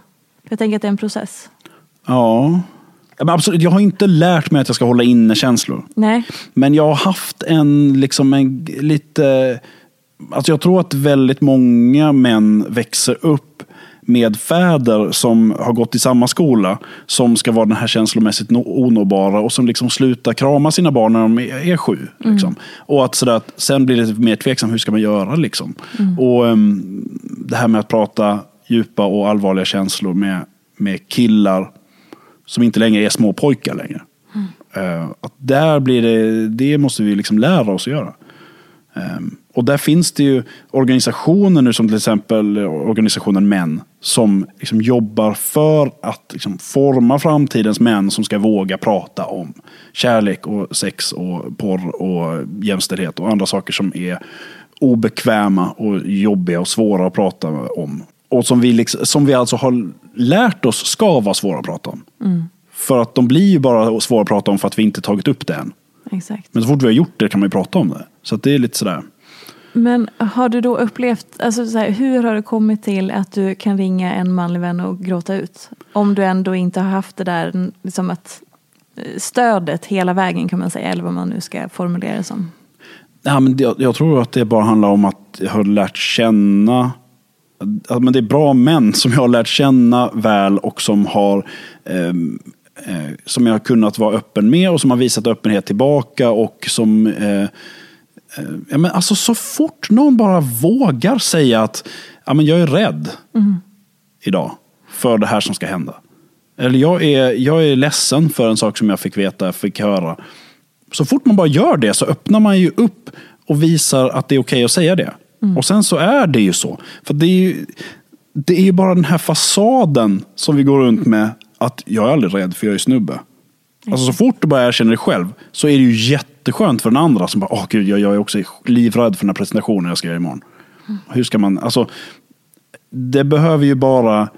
Jag tänker att det är en process. Ja. Ja, Men absolut, jag har inte lärt mig att jag ska hålla inne känslor. Nej, Men jag har haft en, liksom en lite... Alltså jag tror att väldigt många män växer upp med fäder som har gått i samma skola, som ska vara den här känslomässigt onåbara och som liksom slutar krama sina barn när de är, sju. Liksom. Och att, sådär, att sen blir det mer tveksamt, hur ska man göra? Liksom. Och ehm, Det här med att prata djupa och allvarliga känslor med, med killar som inte längre är små pojkar längre. Eh, att där blir det, det måste vi liksom lära oss att göra. Um, och där finns det ju organisationer nu som till exempel organisationen Män som liksom jobbar för att liksom forma framtidens män som ska våga prata om kärlek och sex och porr och jämställdhet och andra saker som är obekväma och jobbiga och svåra att prata om. Och som vi, liksom, som vi alltså har lärt oss ska vara svåra att prata om. Mm. För att de blir ju bara svåra att prata om för att vi inte tagit upp det än. Exakt. Men så fort vi har gjort det kan man ju prata om det. Så det är lite sådär. Men har du då upplevt, alltså så här, hur har det kommit till att du kan ringa en manlig vän och gråta ut? Om du ändå inte har haft det där liksom att eh, stödet hela vägen kan man säga, eller vad man nu ska formulera det som. Ja, men jag, jag tror att det bara handlar om att jag har lärt känna men det är bra män som jag har lärt känna väl och som har eh, som jag har kunnat vara öppen med och som har visat öppenhet tillbaka och som eh, Eh, ja, men alltså så fort någon bara vågar säga att ja, men jag är rädd mm. idag för det här som ska hända. Eller jag är, jag är ledsen för en sak som jag fick veta, fick höra. Så fort man bara gör det så öppnar man ju upp och visar att det är okej okay att säga det. Mm. Och sen så är det ju så. För det är ju, det är ju bara den här fasaden som vi går runt med. Att jag är aldrig rädd för jag är snubbe. Alltså så fort du bara erkänner det själv så är det ju jätteskönt för den andra som bara, åh gud, jag, jag är också livrädd för den här presentationen jag ska göra imorgon. Mm. Hur ska man, alltså, det behöver ju bara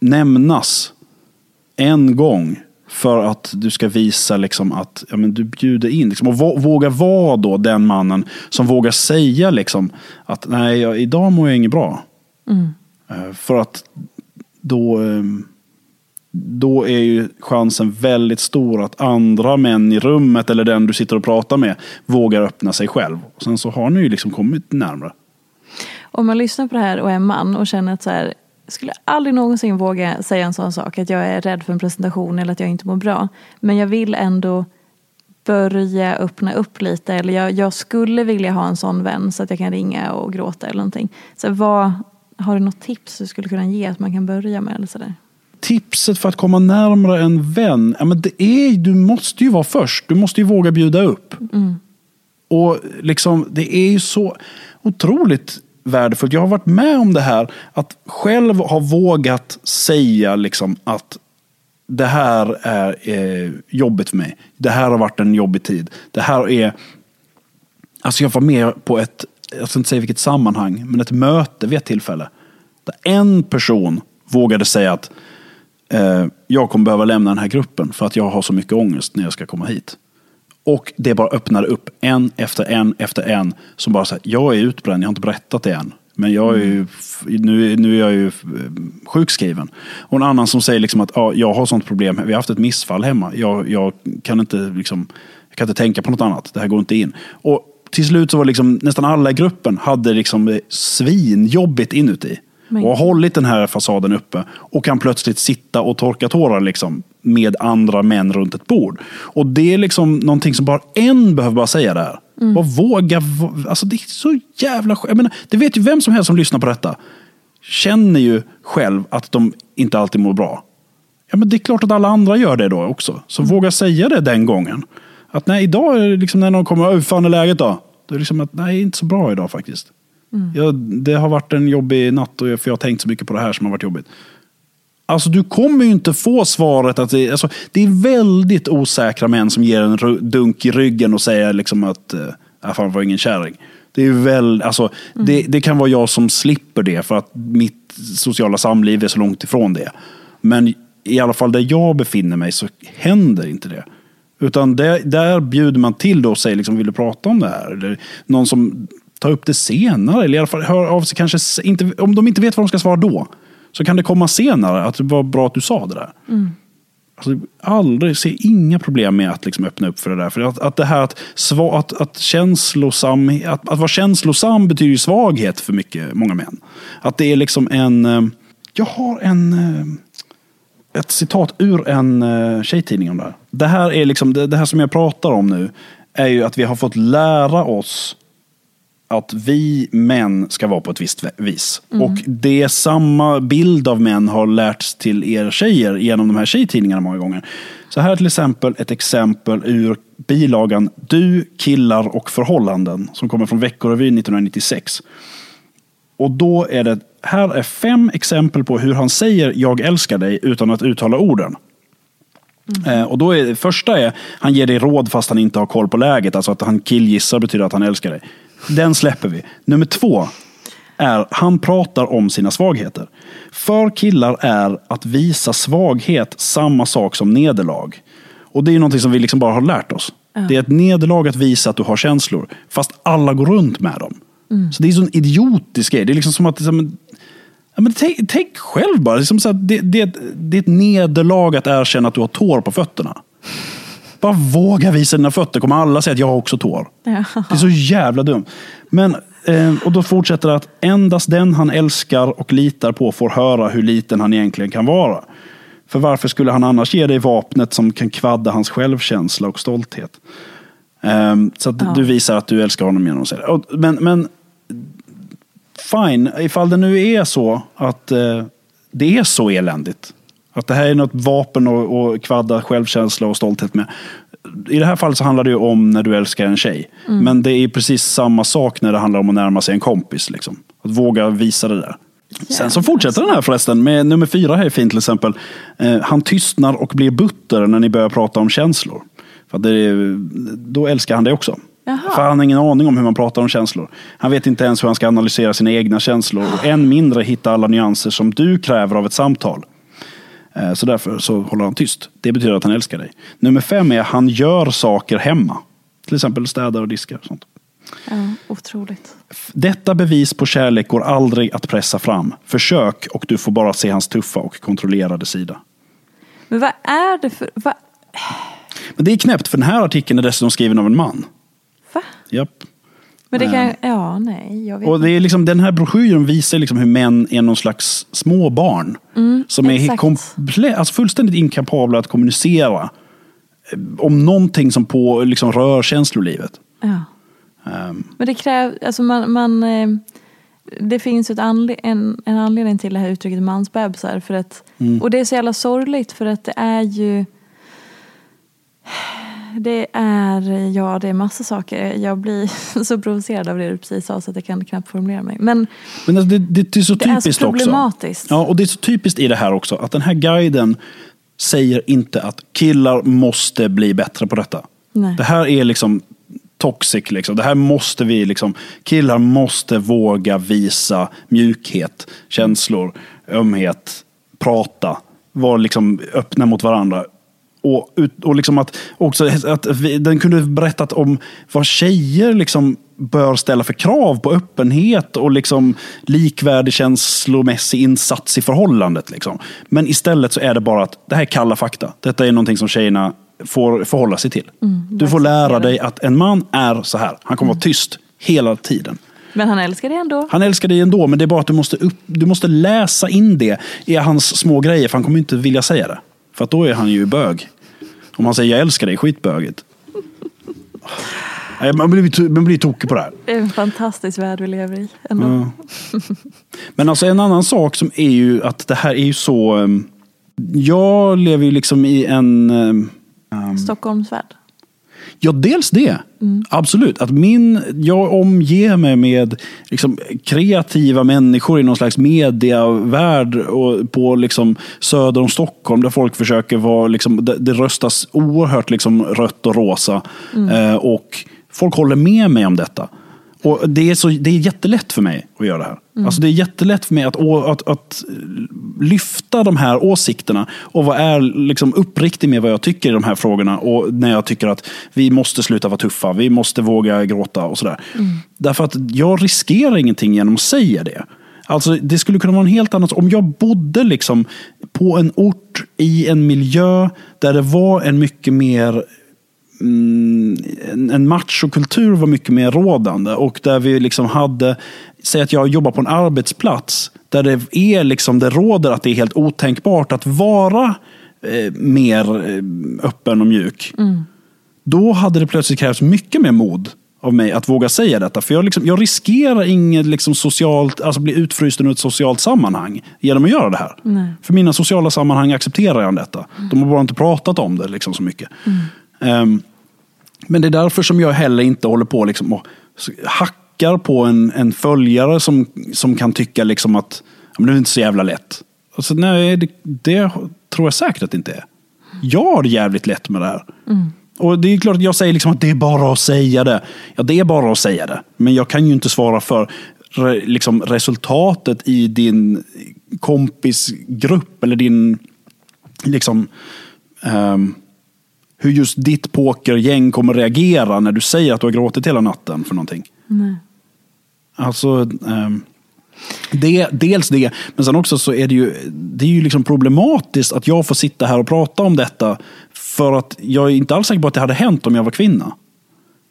nämnas en gång för att du ska visa liksom att ja, men du bjuder in. Liksom, och våga vara då den mannen som vågar säga liksom, att nej, jag, idag mår jag inget bra. Mm. Eh, för att då, ehm, då är ju chansen väldigt stor att andra män i rummet eller den du sitter och pratar med vågar öppna sig själv. Och sen så har ni ju liksom kommit närmare. Om man lyssnar på det här och är man och känner att så här, skulle aldrig någonsin våga säga en sån sak, att jag är rädd för en presentation eller att jag inte mår bra. Men jag vill ändå börja öppna upp lite eller jag, jag skulle vilja ha en sån vän så att jag kan ringa och gråta eller någonting. Så vad, har du något tips du skulle kunna ge att man kan börja med? Eller så där? Tipset för att komma närmare en vän, ja, men det är, du måste ju vara först. Du måste ju våga bjuda upp. Mm. Och liksom, Det är ju så otroligt värdefullt. Jag har varit med om det här, att själv ha vågat säga liksom att det här är eh, jobbigt för mig. Det här har varit en jobbig tid. Det här är... Alltså jag var med på ett, jag ska inte säga vilket sammanhang, men ett möte vid ett tillfälle. Där en person vågade säga att eh, jag kommer behöva lämna den här gruppen för att jag har så mycket ångest när jag ska komma hit. Och det bara öppnade upp en efter en efter en som bara säger jag är utbränd, jag har inte berättat det än. Men jag är ju, nu, nu är jag ju eh, sjukskriven. Och en annan som säger liksom att ja, jag har sånt problem, vi har haft ett missfall hemma. Jag, jag, kan inte liksom, jag kan inte tänka på något annat, det här går inte in. Och till slut så var liksom, nästan alla i gruppen hade liksom svinjobbigt inuti. Och har hållit den här fasaden uppe och kan plötsligt sitta och torka tårar liksom, med andra män runt ett bord. Och det är liksom någonting som bara en behöver bara säga det här. Mm. Och våga, alltså det är så jävla jag menar, Det vet ju vem som helst som lyssnar på detta. Känner ju själv att de inte alltid mår bra. Ja, men det är klart att alla andra gör det då också. Så mm. våga säga det den gången. Att nej, idag är det liksom när någon kommer, hur fan är läget då? Det är liksom att nej, inte så bra idag faktiskt. Mm. Jag, det har varit en jobbig natt och jag, för jag har tänkt så mycket på det här som har varit jobbigt. Alltså du kommer ju inte få svaret att det, alltså, det är väldigt osäkra män som ger en dunk i ryggen och säger liksom att äh, fan var ingen kärring. Det, är väl, alltså, mm. det, det, kan vara jag som slipper det för att mitt sociala samliv är så långt ifrån det. Men i alla fall där jag befinner mig så händer inte det. Utan det, där bjuder man till då och säger liksom, vill du prata om det här? Eller någon som ta upp det senare. Eller i alla fall hör av sig kanske, inte, om de inte vet vad de ska svara då, så kan det komma senare att det var bra att du sa det där. Mm. Alltså, aldrig, se inga problem med att liksom öppna upp för det där. För att, att det här att, sva, att, att, känslosam, att, att vara känslosam betyder ju svaghet för mycket, många män. Att det är liksom en... Eh, jag har en... Eh, ett citat ur en eh, tjejtidning om det här. Det här, är liksom, det, det här som jag pratar om nu är ju att vi har fått lära oss att vi män ska vara på ett visst vis. Och det är samma bild av män har lärts till er tjejer genom de här tjejtidningarna många gånger. Så här till exempel ett exempel ur bilagan Du, killar och förhållanden som kommer från Veckorevyn 1996. Och då är det, här är fem exempel på hur han säger jag älskar dig utan att uttala orden. Eh, och då är, första är, han ger dig råd fast han inte har koll på läget. Alltså att han killgissar betyder att han älskar dig. Den släpper vi. Nummer två är, han pratar om sina svagheter. För killar är att visa svaghet samma sak som nederlag. Och det är ju någonting som vi liksom bara har lärt oss. Det är ett nederlag att visa att du har känslor. Fast alla går runt med dem. Så det är en sån idiotisk grej. Det är liksom som att... Liksom, ja, men tänk, tänk själv bara. Liksom så att det, det, det är ett nederlag att erkänna att du har tår på fötterna. Bara våga visa dina fötter. kommer alla säga att jag har också tår. Ja. Det är så jävla dumt. Men, eh, och då fortsätter det att endast den han älskar och litar på får höra hur liten han egentligen kan vara. För varför skulle han annars ge dig vapnet som kan kvadda hans självkänsla och stolthet? Ehm, så att du visar att du älskar honom genom att säga det. Men, men fine, ifall det nu är så att eh, det är så eländigt. Att det här är något vapen och, och kvadda självkänsla och stolthet med. I det här fallet så handlar det om när du älskar en tjej. Men det är precis samma sak när det handlar om att närma sig en kompis. Liksom. Att våga visa det där. Sen så fortsätter den här förresten med nummer fyra här är fint till exempel. Eh, han tystnar och blir butter när ni börjar prata om känslor. För det då älskar han det också. Jaha. För han har ingen aning om hur man pratar om känslor. Han vet inte ens hur han ska analysera sina egna känslor. Och än mindre hitta alla nyanser som du kräver av ett samtal. Eh, Så därför så håller han tyst. Det betyder att han älskar dig. Nummer fem är att han gör saker hemma. Till exempel städar och diskar. Och sånt. Ja, otroligt. Detta bevis på kärlek går aldrig att pressa fram. Försök och du får bara se hans tuffa och kontrollerade sida. Men vad är det för... Vad, Men det är knäppt för den här artikeln är dessutom skriven av en man. va? Japp. Men det kan... Ja, nej. Jag vet Och det är liksom, den här broschyren visar liksom hur män är någon slags små barn. som är komple- alltså fullständigt inkapabla att kommunicera. eh, Om någonting som på, liksom rör känslolivet. Ja. Ehm, Men det krävs, alltså man, man eh, det finns ett anle- en, en anledning till det här uttrycket mansbebisar. För att, Mm. Och det är så jävla sorgligt för att det är ju det är, ja det är massa saker. Jag blir så provocerad av det du precis sa så att jag kan knappt formulera mig. Men Men alltså det, det är så Det är så typiskt också. problematiskt. Ja, och det är så typiskt i det här också. Att den här guiden säger inte att killar måste bli bättre på detta. Nej. Det här är liksom toxic. Liksom. Det här måste vi, liksom, killar måste våga visa mjukhet, känslor, ömhet, prata, vara liksom öppna mot varandra. Och, och liksom att, också att vi, den kunde berättat om vad tjejer liksom bör ställa för krav på öppenhet och liksom likvärdig känslomässig insats i förhållandet. Liksom. Men istället så är det bara att det här är kalla fakta. Detta är någonting som tjejerna får förhålla sig till. du får lära dig att en man är så här. Han kommer vara tyst hela tiden. Men han älskar det ändå. Han älskar dig ändå, men det är bara att du måste, upp, du måste läsa in det i hans små grejer, för han kommer inte vilja säga det. För då är han ju bög. Om han säger jag älskar dig, skitbögigt. Man blir, man blir tokig på det här. Det är en fantastisk värld vi lever i. Ja. Men alltså en annan sak som är ju att det här är ju så... ehm, Jag lever ju liksom i en... ehm, Stockholmsvärld. Ja, dels det. Absolut. Att min, jag omger mig med liksom, kreativa människor i någon slags mediavärld och på liksom, söder om Stockholm där folk försöker vara, liksom, det, det röstas oerhört liksom, rött och rosa. Eh, och folk håller med mig om detta. Och det är, så, det är jättelätt för mig att göra det här. Alltså det är jättelätt för mig att, att, att lyfta de här åsikterna och vara är, liksom uppriktig med vad jag tycker i de här frågorna. Och när jag tycker att vi måste sluta vara tuffa, vi måste våga gråta och sådär. Därför att jag riskerar ingenting genom att säga det. Alltså det skulle kunna vara en helt annan Om jag bodde liksom på en ort i en miljö där det var en mycket mer mm, en, machokultur var mycket mer rådande och där vi liksom hade, säg att jag jobbar på en arbetsplats där det är liksom, det råder att det är helt otänkbart att vara eh, mer eh, öppen och mjuk. Då hade det plötsligt krävts mycket mer mod av mig att våga säga detta. För jag, liksom, jag riskerar inget liksom socialt, alltså bli utfryst ur ett socialt sammanhang genom att göra det här. Nej. För mina sociala sammanhang accepterar jag detta. De har bara inte pratat om det liksom så mycket. Ehm, men det är därför som jag heller inte håller på liksom och hackar på en, en följare som, som kan tycka liksom att "Ja, men det är inte så jävla lätt. Alltså, nej, det, det tror jag säkert att det inte är. Jag har det jävligt lätt med det här. Och det är klart att jag säger liksom att det är bara att säga det. Ja, det är bara att säga det. Men jag kan ju inte svara för re, liksom, resultatet i din kompisgrupp eller din liksom ehm, hur just ditt pokergäng kommer reagera när du säger att du har gråtit hela natten för någonting. Nej. Alltså, ehm, det, dels det, men sen också så är det ju, det är ju liksom problematiskt att jag får sitta här och prata om detta. För att jag är inte alls säker på att det hade hänt om jag var kvinna.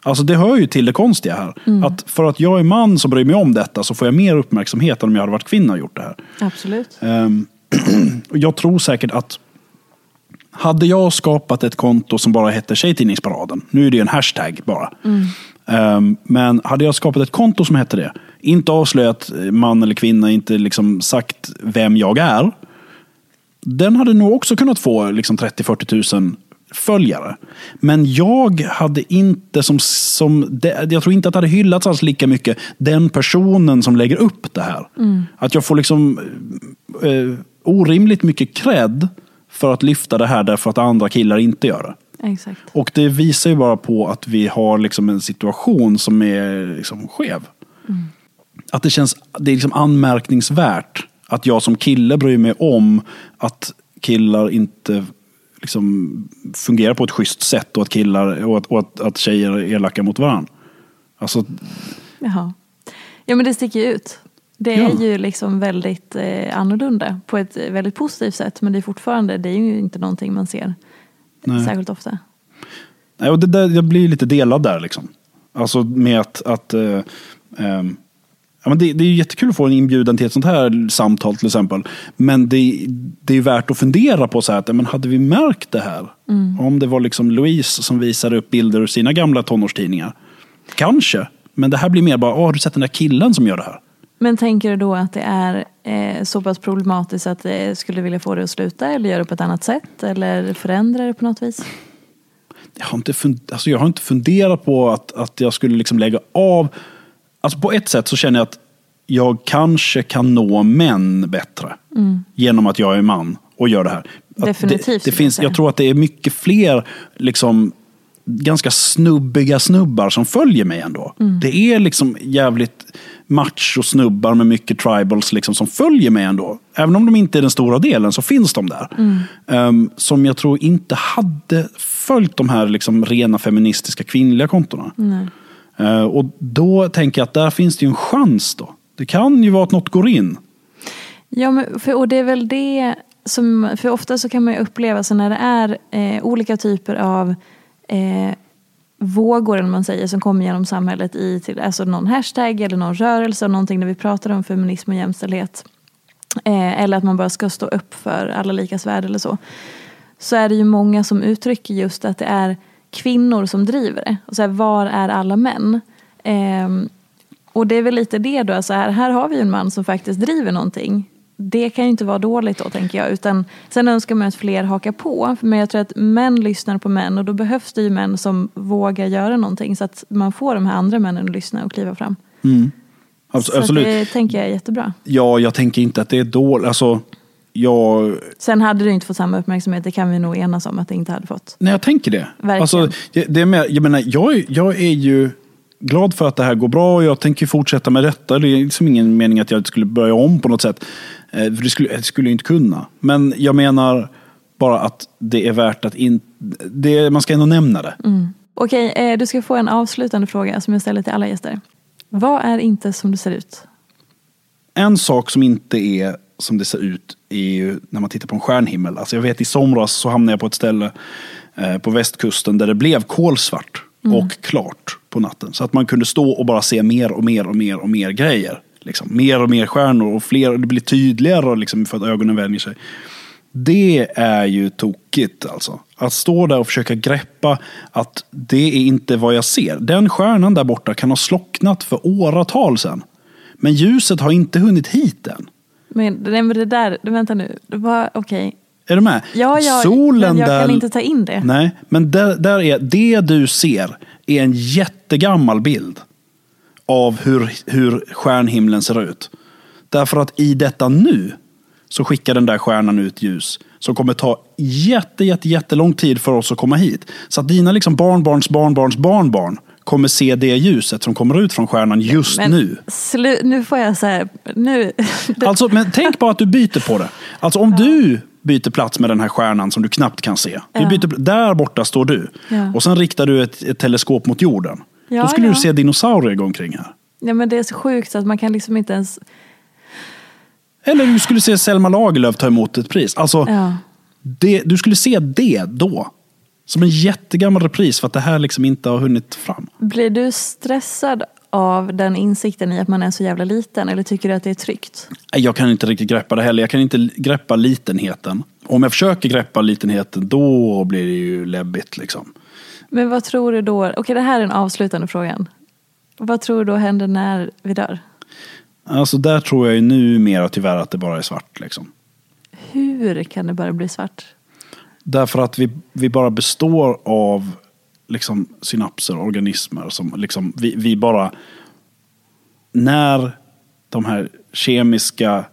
Alltså det hör ju till det konstiga här. Att för att jag är man som bryr mig om detta så får jag mer uppmärksamhet än om jag hade varit kvinna och gjort det här. Absolut. Och jag tror säkert att hade jag skapat ett konto som bara hette Tjejtidningsparaden, nu är det ju en hashtag bara. Ehm, men hade jag skapat ett konto som hette det, inte avslöjat man eller kvinna, inte liksom sagt vem jag är. Den hade nog också kunnat få liksom 30-40 000 följare. Men jag hade inte som, som jag tror inte att det hade hyllats alls lika mycket den personen som lägger upp det här. Att jag får liksom eh, orimligt mycket cred för att lyfta det här därför att andra killar inte gör det. Exakt. Och det visar ju bara på att vi har liksom en situation som är liksom skev. Att det känns det är liksom anmärkningsvärt att jag som kille bryr mig om att killar inte liksom fungerar på ett schysst sätt och att, killar, och att, och att, att tjejer är elaka mot varandra. Alltså, Jaha. Ja men det sticker ju ut. Det är Ja. ju liksom väldigt eh, annorlunda på ett eh, väldigt positivt sätt. Men det är fortfarande, det är ju inte någonting man ser Nej. särskilt ofta. Nej, och det där, jag blir lite delad där. Liksom. Alltså med att... att eh, ehm, ja, men det, det är ju jättekul att få en inbjudan till ett sånt här samtal till exempel. Men det, det är värt att fundera på så här, att, men hade vi märkt det här? Om det var liksom Louise som visade upp bilder ur sina gamla tonårstidningar. Kanske. Men det här blir mer bara, har du sett den där killen som gör det här? Men tänker du då att det är eh, så pass problematiskt att det skulle vilja få det att sluta eller göra det på ett annat sätt eller förändra det på något vis? jag har inte, fund, alltså jag har inte funderat på att, att jag skulle liksom lägga av. Alltså på ett sätt så känner jag att jag kanske kan nå män bättre. Genom att jag är man och gör det här. Att Definitivt, Det, det finns, jag tror att det är mycket fler liksom, ganska snubbiga snubbar som följer mig ändå. Det är liksom jävligt macho-snubbar med mycket tribals liksom, som följer mig ändå. Även om de inte är den stora delen så finns de där. Ehm, som jag tror inte hade följt de här liksom, rena feministiska kvinnliga kontona. Eh, och då tänker jag att där finns det ju en chans då. Det kan ju vara att något går in. Ja, men för, och det är väl det som, för ofta så kan man ju uppleva så när det är eh, olika typer av eh, vågor eller man säger som kommer genom samhället i till, alltså någon hashtag eller någon rörelse och någonting där vi pratar om feminism och jämställdhet. Eh, eller att man bara ska stå upp för alla likas värde eller så. Så är det ju många som uttrycker just att det är kvinnor som driver det. Och så här, var är alla män? Eh, och det är väl lite det då, så här, här har vi ju en man som faktiskt driver någonting. Det kan ju inte vara dåligt då tänker jag. Utan, sen önskar man att fler hakar på. Men jag tror att män lyssnar på män och då behövs det ju män som vågar göra någonting. Så att man får de här andra männen att lyssna och kliva fram. Så att absolut. det tänker jag är jättebra. Ja, jag tänker inte att det är dåligt. Alltså, jag, Sen hade du inte fått samma uppmärksamhet, det kan vi nog enas om att det inte hade fått. nej, jag tänker det. Verkligen. Alltså, det är med, jag, menar, jag, jag är ju glad för att det här går bra och jag tänker fortsätta med detta. Det är liksom ingen mening att jag skulle börja om på något sätt. Eh, För det skulle, det skulle inte kunna. Men jag menar bara att det är värt att in, det, man ska ändå nämna det. Okej, eh, du ska få en avslutande fråga som jag ställer till alla gäster. Vad är inte som det ser ut? En sak som inte är som det ser ut är ju när man tittar på en stjärnhimmel. Alltså jag vet i somras så hamnade jag på ett ställe eh, på västkusten där det blev kolsvart och klart på natten. Så att man kunde stå och bara se mer och mer och mer och mer grejer. Liksom. Mer och mer stjärnor och fler, och det blir tydligare liksom, för att ögonen vänjer sig. Det är ju tokigt alltså. Att stå där och försöka greppa att det är inte vad jag ser. Den stjärnan där borta kan ha slocknat för åratal sedan. Men ljuset har inte hunnit hit än. Men, nej, men det där, vänta nu, okej. Är du med? Ja, ja, Solen men jag där... kan inte ta in det. Nej, men där, där är, det du ser är en jättegammal bild av hur, hur stjärnhimlen ser ut. Därför att i detta nu så skickar den där stjärnan ut ljus som kommer ta jätte, jätte, jättelång tid för oss att komma hit. Så att dina liksom barnbarns barnbarns barnbarn kommer se det ljuset som kommer ut från stjärnan just Men nu. Slu, nu får jag säga, nu... Alltså, men tänk bara att du byter på det. Alltså om du byter plats med den här stjärnan som du knappt kan se. Du Ja. byter, där borta står du. Ja. Och sen riktar du ett, ett teleskop mot jorden. Ja, Då skulle ja. du se dinosaurier gå omkring här. Ja, men det är så sjukt så att man kan liksom inte ens... Eller du skulle se Selma Lagerlöf ta emot ett pris. Alltså, Ja. det, du skulle se det då. Som en jättegammal repris för att det här liksom inte har hunnit fram. Blir du stressad av den insikten i att man är så jävla liten eller tycker du att det är tryggt? Jag kan inte riktigt greppa det heller. Jag kan inte greppa litenheten. Om jag försöker greppa litenheten, då blir det ju läbbigt. Liksom. Men vad tror du då? Okej, det här är den avslutande frågan. Vad tror du då händer när vi dör? Alltså där tror jag ju numera tyvärr att det bara är svart. Liksom. Hur kan det bara bli svart? Därför att vi, vi bara består av liksom, synapser, organismer. Som liksom, vi, vi bara... När de här kemiska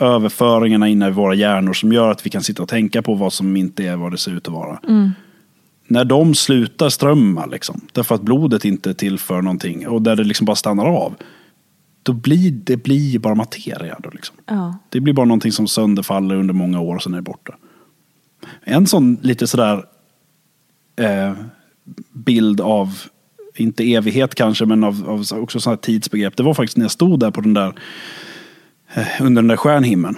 överföringarna inne i våra hjärnor som gör att vi kan sitta och tänka på vad som inte är vad det ser ut att vara. När de slutar strömma, liksom, därför att blodet inte tillför någonting och där det liksom bara stannar av. Då blir det blir bara materia. Då, liksom. Ja. Det blir bara någonting som sönderfaller under många år och sen är det borta. En sån lite sådär eh, bild av, inte evighet kanske, men av, av också sådana tidsbegrepp. Det var faktiskt när jag stod där på den där, eh, under den där stjärnhimlen.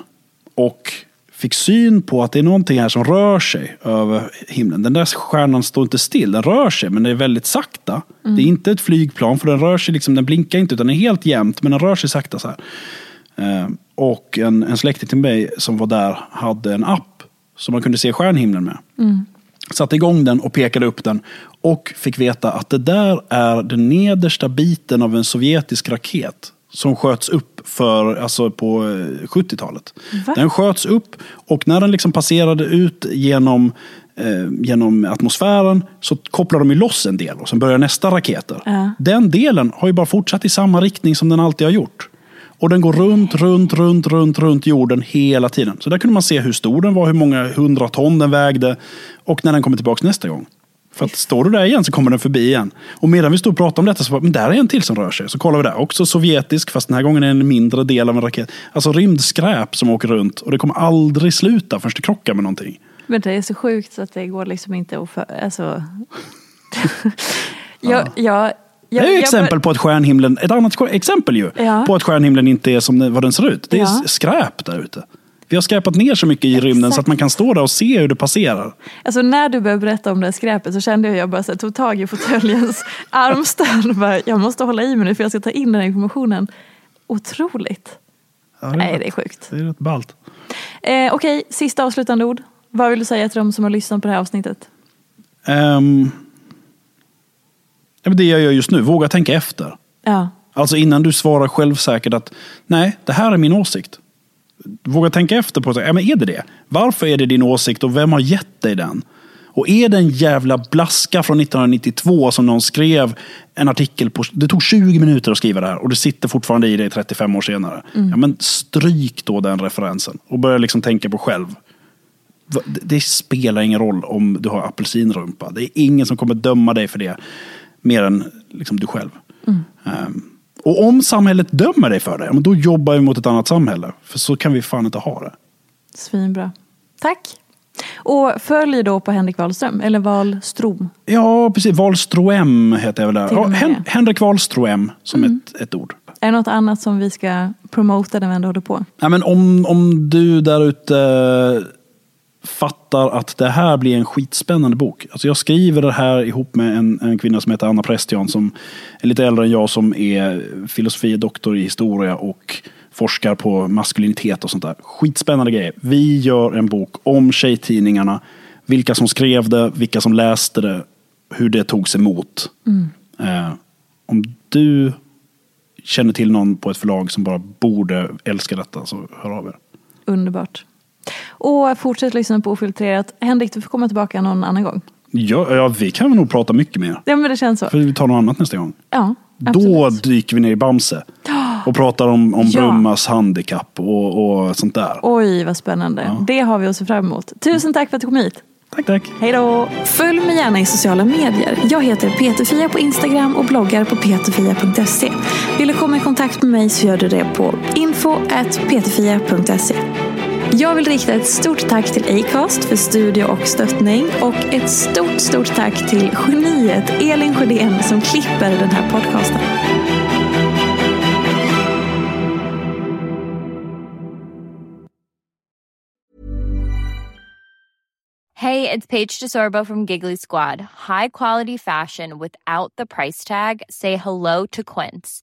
Och fick syn på att det är någonting här som rör sig över himlen. Den där stjärnan står inte still, den rör sig men det är väldigt sakta. Det är inte ett flygplan för den rör sig liksom, den blinkar inte utan den är helt jämnt men den rör sig sakta så här. Eh, och en, en släkting till mig som var där hade en app som man kunde se stjärnhimlen med. Satte igång den och pekade upp den och fick veta att det där är den nedersta biten av en sovjetisk raket som sköts upp för, alltså på eh, 70-talet. Va? Den sköts upp och när den liksom passerade ut genom, eh, genom atmosfären så kopplar de ju loss en del och sen börjar nästa raketer. Ja. Den delen har ju bara fortsatt i samma riktning som den alltid har gjort. Och den går runt, runt, runt, runt, runt jorden hela tiden. Så där kunde man se hur stor den var, hur många hundra ton den vägde och när den kommer tillbaka nästa gång. För att står du där igen så kommer den förbi igen. Och medan vi stod och pratade om detta så var men där är en till som rör sig. Så kollar vi där, också sovjetisk fast den här gången är en mindre del av en raket. Alltså rymdskräp som åker runt och det kommer aldrig sluta förrän det krockar med någonting. Men det är så sjukt så att det går liksom inte att för, alltså... jag, jag, jag, Det är ju exempel på att stjärnhimlen, ett annat exempel ju, Ja. på att stjärnhimlen inte är som vad den ser ut. Det är Ja. skräp där ute. Vi har skräpat ner så mycket i rymden så att Exakt. man kan stå där och se hur det passerar. Alltså när du började berätta om det här skräpet så kände jag att jag bara så här, tog tag i fåtöljens armstöd och bara, jag måste hålla i mig nu för jag ska ta in den här informationen. Otroligt. Ja, Nej, rätt- det är sjukt. Det är rätt ballt. Eh, Okej, sista avslutande ord. Vad vill du säga till de som har lyssnat på det här avsnittet? Um, det jag gör just nu, våga tänka efter. Ja, Alltså innan du svarar självsäkert att nej, det här är min åsikt. Våga tänka efter på, ja, men är det det? Varför är det din åsikt och vem har gett dig den? Och är det en jävla blaska från 1992 som någon skrev en artikel på, det tog 20 minuter att skriva det här och det sitter fortfarande i dig 35 år senare. Ja, men stryk då den referensen och börja liksom tänka på själv. Det- spelar ingen roll om du har apelsinrumpa. Det är ingen som kommer döma dig för det mer än liksom du själv. Ehm, och om samhället dömer dig för det, då jobbar vi mot ett annat samhälle. För så kan vi fan inte ha det. svinbra. Tack. Och följ då på Henrik Wahlström, eller Wahlstrom. Ja, precis. Wahlström heter jag väl där. Ja. Hen- Henrik Wahlström som ett, ett ord. Är det något annat som vi ska promota när vi ändå håller på? Ja, men om, om du där ute fattar att det här blir en skitspännande bok. Alltså jag skriver det här ihop med en, en kvinna som heter Anna Prestian som är lite äldre än jag som är filosofidoktor i historia och forskar på maskulinitet och sånt där. Skitspännande grejer. Vi gör en bok om tjejtidningarna. Vilka som skrev det, vilka som läste det, hur det togs emot. Mm. Eh, om du känner till någon på ett förlag som bara borde älska detta så hör av er. Underbart. Och fortsätt lyssna på Ofiltrerat. Henrik, du får komma tillbaka någon annan gång. Ja, ja vi kan nog prata mycket mer. Ja, men det känns så. För vi tar något annat nästa gång. Ja, absolut. Då dyker vi ner i Bamse. Och pratar om, om ja. Brummas handikapp och, och sånt där. Oj, vad spännande. Ja. Det har vi att se fram emot. Tusen tack för att du kom hit. Tack, tack. Hej då. Följ mig gärna i sociala medier. Jag heter Peterfia på Instagram och bloggar på peterfia.se. Vill du komma i kontakt med mig så gör du det på info.peterfia.se. Jag vill rikta ett stort tack till Acast för studie och stöttning och ett stort, stort tack till geniet Elin Sjödén som klipper den här podcasten. Hey, it's Paige DeSorbo from Giggly Squad. High quality fashion without the price tag. Say hello to Quince.